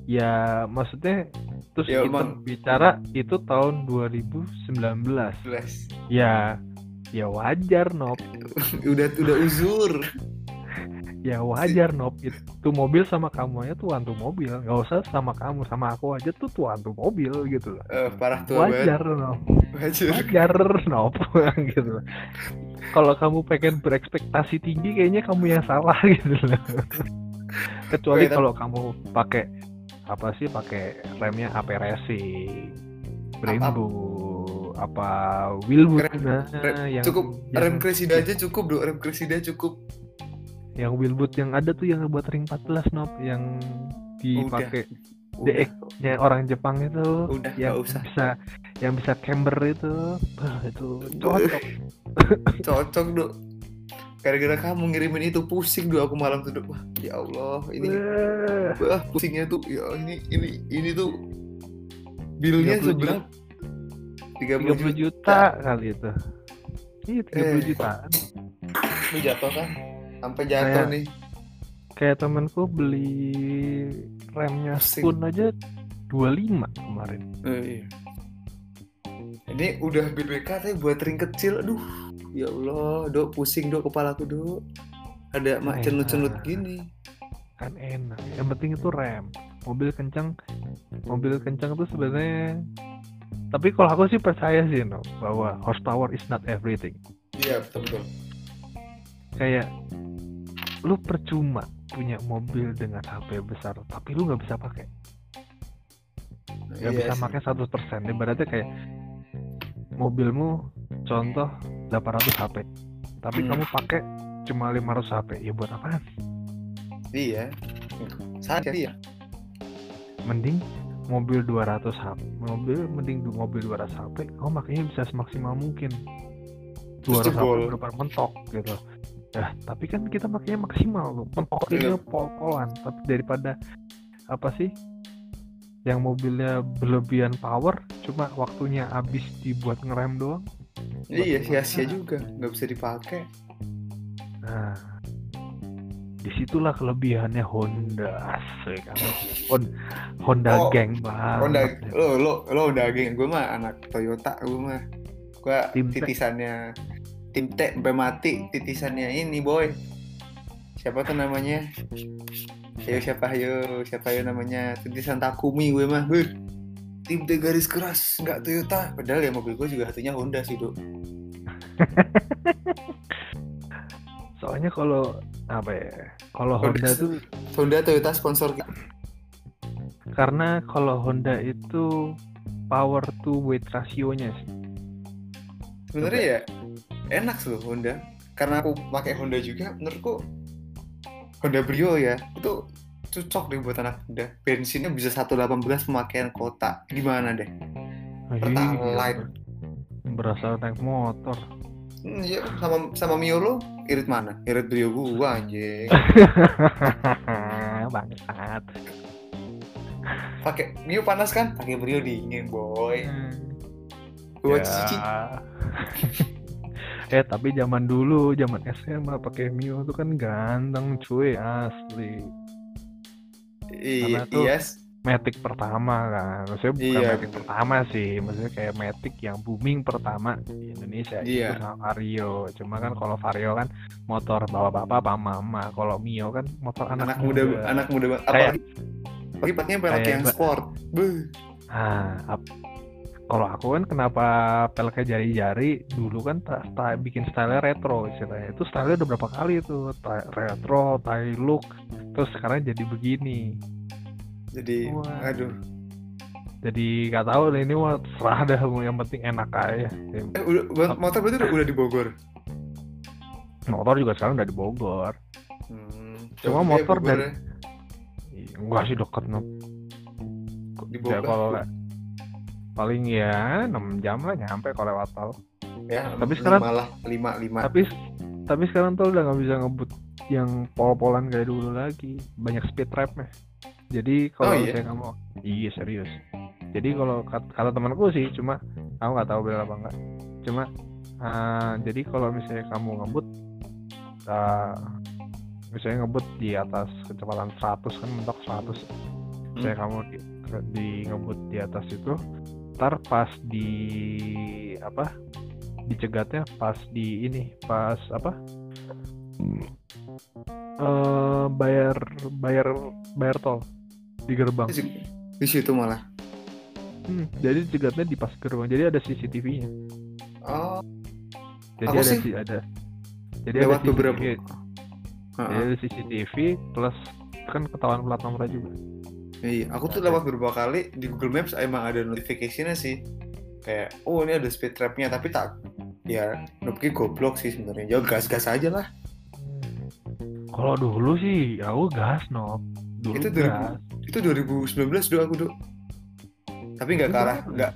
ya maksudnya terus Ya, kita emang. bicara itu tahun 2019 jelas ya ya wajar Nop udah udah uzur ya wajar Nop itu mobil sama kamu aja tuh tuh mobil. Nggak usah sama kamu sama aku aja tuh tuh tuh mobil gitu loh. Eh, parah tua banget wajar Nop wajar. Wajar Nop gitu kalau kamu pengen berekspektasi tinggi kayaknya kamu yang salah gitu loh. Kecuali kalau kamu pakai apa sih pakai remnya AP Racing Brembo apa Wilwood Rem- nah rem- yang cukup yang, rem Cresida aja cukup bro rem Cresida cukup yang Wilwood yang ada tuh yang buat ring 14 Nop yang dipakai udah. DX nya orang Jepang itu udah yang usah. bisa yang bisa camber itu. Bah, itu cocok. Cocok dok gara-gara kamu ngirimin itu pusing dok aku malam tuh wah ya Allah ini Wah, pusingnya tuh ya ini ini ini tuh bilnya 30 sebelah 30 30 juta. juta kali itu. Iya 30 Eh. jutaan. Lu jatuh kan sampai jatuh Kayak- nih. kayak temanku beli remnya spoon aja 25 kemarin. Eh, iya. Ini udah BBK tapi buat ring kecil, aduh, ya Allah, dok pusing dok kepalaku dok. Ada mak Enak. cenut-cenut gini. kan enak. Yang penting itu rem. Mobil kencang. Mobil kencang tuh sebenarnya tapi kalau aku sih percaya sih no bahwa horsepower is not everything. Iya betul betul kayak lu percuma punya mobil dengan HP besar tapi lu nggak bisa pakai. Nggak Iya bisa sih. pakai 100% ibaratnya kayak mobilmu contoh 800 HP tapi Hmm. kamu pakai cuma 500 HP ya buat apaan? Iya. Saja iya mending mobil 200 HP mobil mending mobil 200 HP kamu makanya bisa semaksimal mungkin. Terus 200 jebol. HP berapa mentok gitu ya tapi kan kita makanya maksimal loh Iya. pol-polan tapi daripada apa sih yang mobilnya berlebihan power cuma waktunya habis dibuat ngerem doang. Iya sia-sia juga nggak bisa dipakai. Nah di situlah kelebihannya Honda asik. Honda, Honda Oh, geng banget. Honda lo lo lo udah geng gue mah anak Toyota gue mah. Gue titisannya tim T sampai mati titisannya ini boy. Siapa tuh namanya? Ayo siapa ayo siapa ayo namanya? Titisan Takumi gue mah Beuh. tim T garis keras nggak Toyota. Padahal ya mobil gue juga satunya Honda sih dok. Soalnya kalau apa ya kalau Honda Honda tuh Honda Toyota sponsor kita. karena kalau Honda itu power to weight rasionya sih. Sebenarnya ya enak sih Honda. Karena aku pakai Honda juga menurutku Honda Brio ya itu cocok deh buat anak muda bensinnya bisa 118 pemakaian kota gimana deh? Pertalite. Iya, berasa naik motor. Hmm, iya, sama sama Mio lo irit mana? Irit Brio gua anjing. Bangsat. Pakai Mio panas kan? Pakai Brio dingin boy. Gua Ya. cici eh tapi zaman dulu zaman SMA pakai Mio tuh kan ganteng cuy asli. Iya Karena tuh- iya. Matic pertama kan. Maksudnya bukan Iya, Matic pertama sih maksudnya kayak Matic yang booming pertama di Indonesia Iya. itu sama Vario. Cuma kan kalau Vario kan motor bapak-bapak apa mama kalau Mio kan motor anak, anak muda. anak muda banget Kayak- apalagi apalagi pakai pelek kayak yang sport Beuh. ah ap- kalau aku kan kenapa peleknya jari-jari dulu kan ta- ta- bikin style retro istilahnya. Itu style udah berapa kali tuh? Ta- retro, Thai look terus sekarang jadi begini. Jadi Wah. aduh. Jadi nggak tahu deh ini mah serah dah yang penting enak aja. Eh, udah, motor berarti udah, udah di Bogor? Motor juga sekarang udah di Bogor. Hmm, Cuma ya motor dari- ya. Enggak sih deket no. di Ya, Bogor? kalau paling ya 6 jam lah nyampe kalau lewat tol. Ya tapi sekarang- malah lima lima. tapi tapi sekarang tol udah nggak bisa ngebut yang pol-polan kayak dulu lagi. Banyak speed trapnya. Jadi kalau Oh, iya? misalnya kamu iya serius. Jadi kalau kat- kata temanku sih cuma aku nggak tahu benar apa enggak cuma ah, jadi kalau misalnya kamu ngebut ah, misalnya ngebut di atas kecepatan 100 kan mentok 100 misalnya kamu di, di ngebut di atas itu ntar pas di apa dicegatnya pas di ini pas apa? Eh bayar bayar bayar tol di gerbang. Di, situ malah. Hmm, jadi cegatnya di pas gerbang. Jadi ada CCTV-nya oh. Jadi ada sih? si ada. Jadi lewat ada beberapa. CCTV, Heeh. jadi ada CCTV plus kan ketahuan plat nomornya juga Iya, aku tuh lewat beberapa kali di Google Maps emang ada notifikasinya sih. Kayak, oh ini ada speed trapnya, tapi tak, ya, Nopki goblok sih sebenarnya. Jauh gas-gas aja lah. kalau dulu sih aku gas no dulu Itu gas 2000 Itu 2019 do aku do. Tapi nggak ke arah, nggak.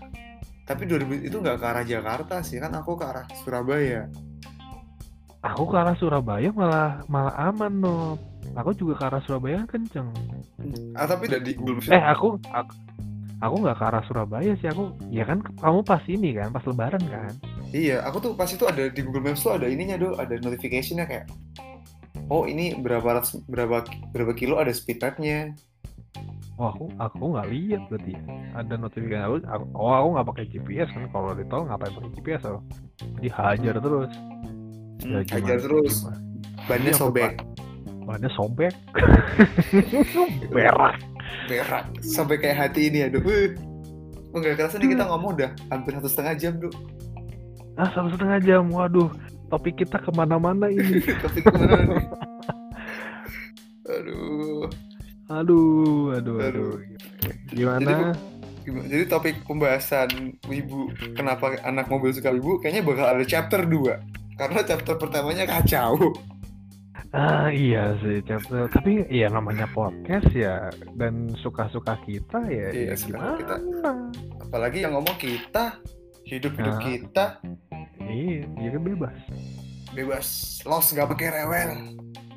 Tapi 2000 itu nggak ke arah Jakarta sih, kan aku ke arah Surabaya. aku ke arah Surabaya malah malah aman no aku juga ke arah Surabaya kenceng Ah tapi udah di Google Maps. eh aku aku aku nggak ke arah Surabaya sih aku ya kan kamu pas ini kan pas lebaran kan Iya, aku tuh pas itu ada di Google Maps tuh ada ininya do, ada notification-nya kayak, oh ini berapa ratus, berapa berapa kilo ada speed trapnya. oh aku aku nggak lihat berarti ya. ada notifikasi aku, aku- oh aku nggak pakai GPS kan kalau di tol ngapain pakai GPS loh dihajar terus Ya, Hmm, gimana- Hajar terus, gimana? bannya sobek. Bannya sobek? Berak berak sampai kayak hati ini aduh. Wih. kok nggak kerasa nih kita ngomong udah hampir satu setengah jam tuh ah satu setengah jam. Waduh topik kita ke mana-mana ini. Topik ke mana nih? Aduh. Aduh aduh aduh. Aduh. gimana? Gimana? Jadi topik pembahasan wibu kenapa anak mobil suka wibu kayaknya bakal ada chapter 2 karena chapter pertamanya kacau. Ah iya sih chapter tapi ya namanya podcast ya dan suka-suka kita ya, Iya, ya gimana? kita. Apalagi yang ngomong kita hidup-hidup Nah. kita. Iya dia kan bebas. Bebas los nggak pakai rewel.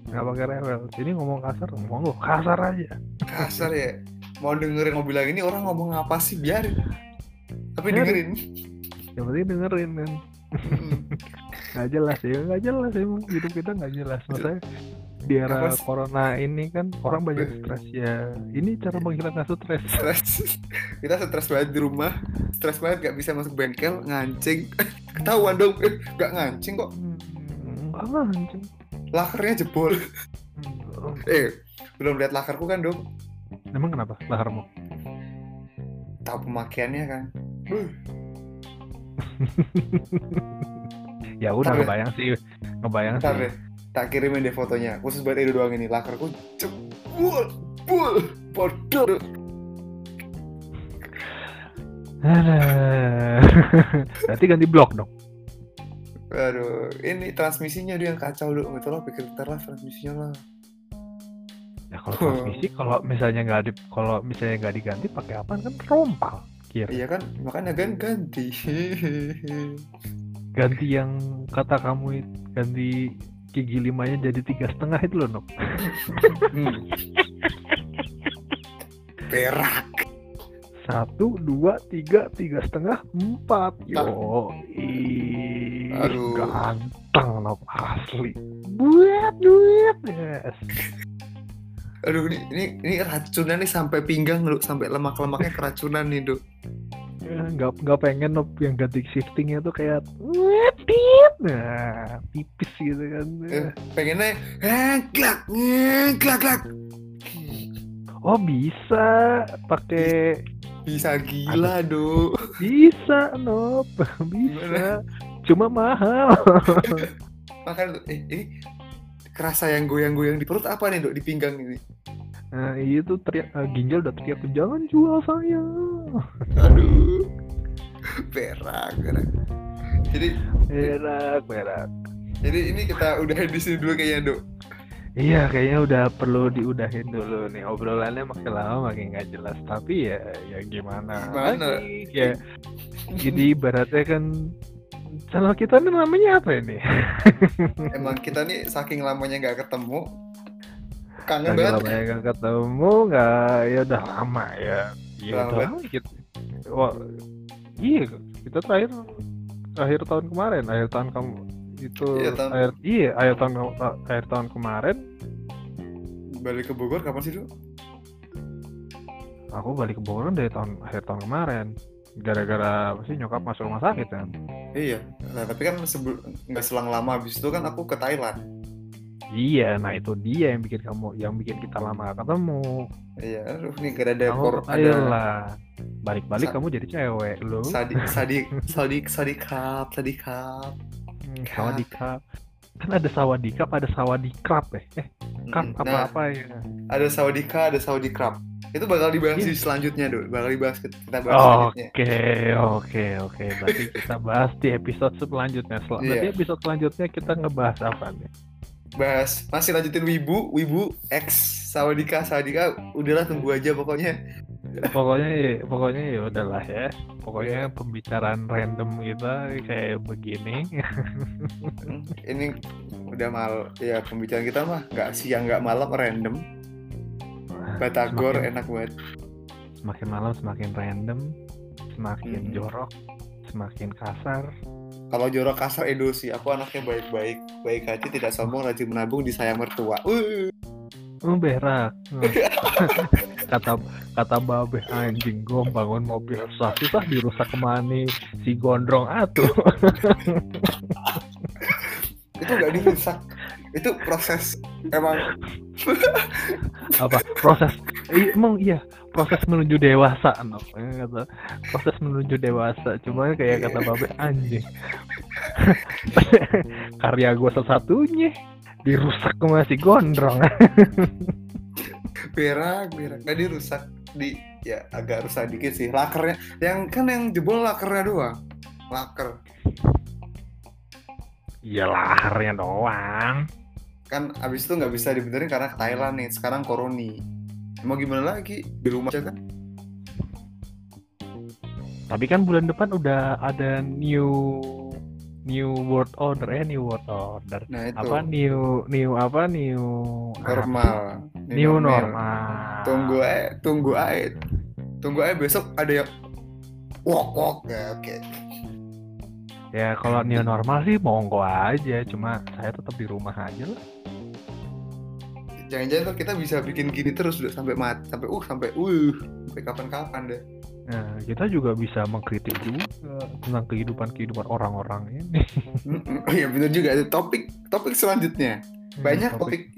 Nggak pakai rewel ini ngomong kasar ngomong lo kasar aja. Kasar ya. Mau dengerin mau bilang ini orang ngomong apa sih? Biarin. Tapi Biarin. dengerin. Yang penting dengerin kan. Nggak jelas ya nggak jelas emang hidup kita nggak jelas. Maksudnya di era Apa sih? corona ini kan orang banyak stres ya. Ini cara menghilangkan stres. Stres. Kita stres banget di rumah. Stres banget nggak bisa masuk bengkel ngancing. Ketahuan dong eh, nggak ngancing kok. Hmm, nggak ngancing. Lakernya jebol. Hmm, eh belum lihat lakerku kan dong? Emang kenapa laharmu tahu pemakaiannya kan ya udah Ntar deh. ngebayang sih ngebayang ntar sih deh tak kirimin deh fotonya khusus buat Edo doang ini lakerku jebol bul bodoh. Berarti ganti blok dong. aduh ini transmisinya dia yang kacau dong itu lah pikir ntar lah transmisinya lah Ya kalau transmisi kalau misalnya nggak di kalau misalnya nggak diganti pakai apa kan rompal. Kira. iya kan makanya kan ganti Ganti yang kata kamu ganti gigi limanya jadi tiga setengah itu loh Nok. Hmm. perak Satu, dua, tiga, tiga setengah, empat. Yo, Aduh. ganteng Nok asli. Buat duit, yes. Aduh ini ini ini racunnya nih sampai pinggang lu sampai lemak-lemaknya keracunan nih dok. Ya, nggak nggak pengen yang ganti shiftingnya tuh kayak wetit nah tipis gitu kan. Eh, pengennya eh glak eh, glak glak. Oh bisa pakai bisa gila dok. Bisa Nop bisa. Cuma mahal. Makanya eh ini kerasa yang goyang-goyang di perut apa nih dok di pinggang ini nah itu teriak eh, ginjal udah teriak jangan jual saya aduh perak perak jadi berak berak jadi ini kita udah di sini dulu kayaknya dok Iya, kayaknya udah perlu diudahin dulu nih obrolannya makin lama makin nggak jelas. Tapi ya, ya gimana? Gimana? lagi? Ya, jadi ibaratnya kan channel kita ini namanya apa ini? emang kita nih saking lamanya nggak ketemu. Kangen banget. lama ya nggak ketemu, nggak ya udah lama ya. Iya, Lama udah lama kita. Wah, iya, kita terakhir akhir tahun kemarin, akhir tahun kamu itu Iya, tahun- akhir iya akhir tahun akhir tahun kemarin. Balik ke Bogor kapan sih dok aku balik ke Bogor dari tahun akhir tahun kemarin. Gara-gara apa sih nyokap masuk rumah sakit kan iya. Nah tapi kan sebelum nggak selang lama habis itu kan aku ke Thailand. Iya nah itu dia yang bikin kamu yang bikin kita lama ketemu. Iya aduh nih gara ada kamu kor ada balik-balik Sa- kamu jadi cewek lu. Sadik sadik sadik sadikap sadikap Hmm, sawadikap kan ada sawadikap ada sawadikrap eh eh kap Mm, apa nah apa ya ada saudika ada saudikrap itu bakal dibahas Iya. di selanjutnya dok bakal dibahas kita bahas Oke, selanjutnya oke, oke. Berarti kita bahas di episode selanjutnya. Sel- Berarti Iya. episode selanjutnya kita ngebahas apa nih? Bahas. Masih lanjutin wibu wibu X sawadika sawadika. Udahlah tunggu aja pokoknya. Pokoknya ya, pokoknya ya udahlah ya. Pokoknya Iya. pembicaraan random kita kayak begini. Hmm, ini udah mal ya pembicaraan kita mah nggak siang nggak malam random. Batagor Semakin- enak banget. Semakin malam semakin random semakin Hmm. jorok semakin kasar kalau jorok kasar Edo sih. Aku anaknya baik-baik. Baik hati tidak sombong rajin menabung disayang mertua. Uh, oh berak kata kata babe anjing gue bangun mobil susah susah dirusak ke mana? Si gondrong atuh. Itu nggak dirusak itu proses emang. Apa? Proses Iya, emang iya proses menuju dewasa no. Kata proses menuju dewasa. Cuma kayak kata babe anjing. Karya gue satu-satunya. Dirusak sama si gondrong. Berak berak. Tadi rusak di ya agak rusak dikit sih lakernya. Yang kan yang jebol lakernya doang. Laker. Iya laharnya doang kan abis itu nggak bisa dibenerin karena ke Thailand nih sekarang koroni mau gimana lagi? Di rumah aja kan? Tapi kan bulan depan udah ada new new world order eh new world order. Nah itu. Apa new new apa new normal. Apa? new normal. Tunggu aja tunggu aja. Tunggu aja besok ada yang wok wok ya oke. Ya kalau new normal sih monggo aja cuma saya tetap di rumah aja lah jangan-jangan kita bisa bikin gini terus udah sampai mati sampai uh sampai uh sampai kapan-kapan deh. Nah, kita juga bisa mengkritik juga tentang kehidupan-kehidupan orang-orang ini. Oh iya bener juga ada topik topik selanjutnya. Banyak topik.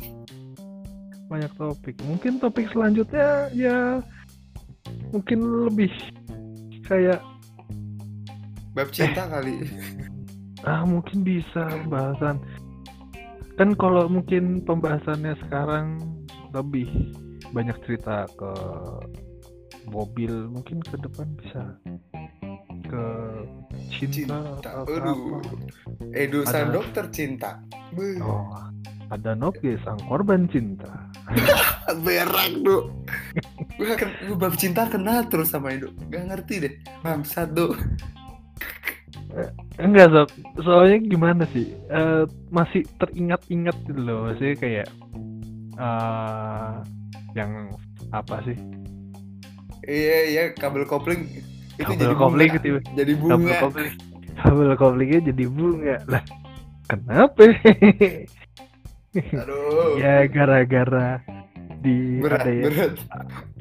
banyak topik. Mungkin topik selanjutnya ya mungkin lebih kayak bab cinta kali. Ah mungkin bisa pembahasan kan kalau mungkin pembahasannya sekarang lebih banyak cerita ke mobil mungkin ke depan bisa. Ke cinta, cinta. atau aduh. apa. Edu sang Ada- dokter cinta. Oh, ada Noki sang korban cinta. berak du gue bab cinta kenal terus sama Edu gak ngerti deh. Bangsat du Enggak, Sob. Soalnya gimana sih? Eh, masih teringat-ingat gitu loh. Maksudnya kayak eh yang apa sih? iya iya kabel kopling itu Kabel jadi kopling bunga gitu. jadi Kabel bunga kopling. Kabel koplingnya jadi bunga. Lah, kenapa? aduh ya gara-gara di berat ada ya, berat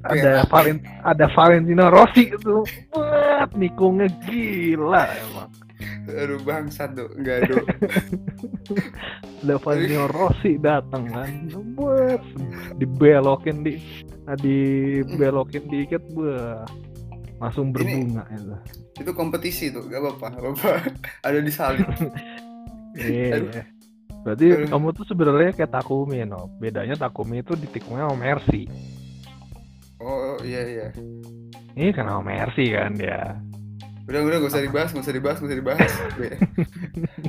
ada Berat. Valent ada Valentino Rossi itu. Wah, nikungnya gila emang. Aduh bangsat du enggak du ada Valentino Rossi datang kan. Buat. Dibelokin di nah, dibelokin dikit buah langsung berbunga itu itu kompetisi tuh gak apa-apa apa-apa. Ada di salib. Iya berarti Aduh. kamu tuh sebenarnya kayak Takumi no bedanya Takumi itu ditikungnya sama Mercy. Oh iya iya. Ini kan sama Mercy kan dia udah udah gak usah dibahas gak usah dibahas gak usah dibahas.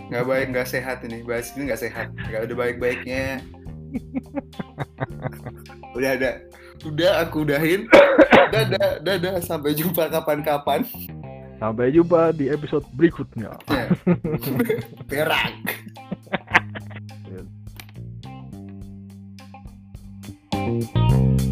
Nggak baik nggak sehat ini. Bahas ini nggak sehat. Nggak ada baik baiknya udah ada. Udah aku udahin. Dadah dadah. Sampai jumpa kapan-kapan. Sampai jumpa di episode berikutnya. Ya. perak Thank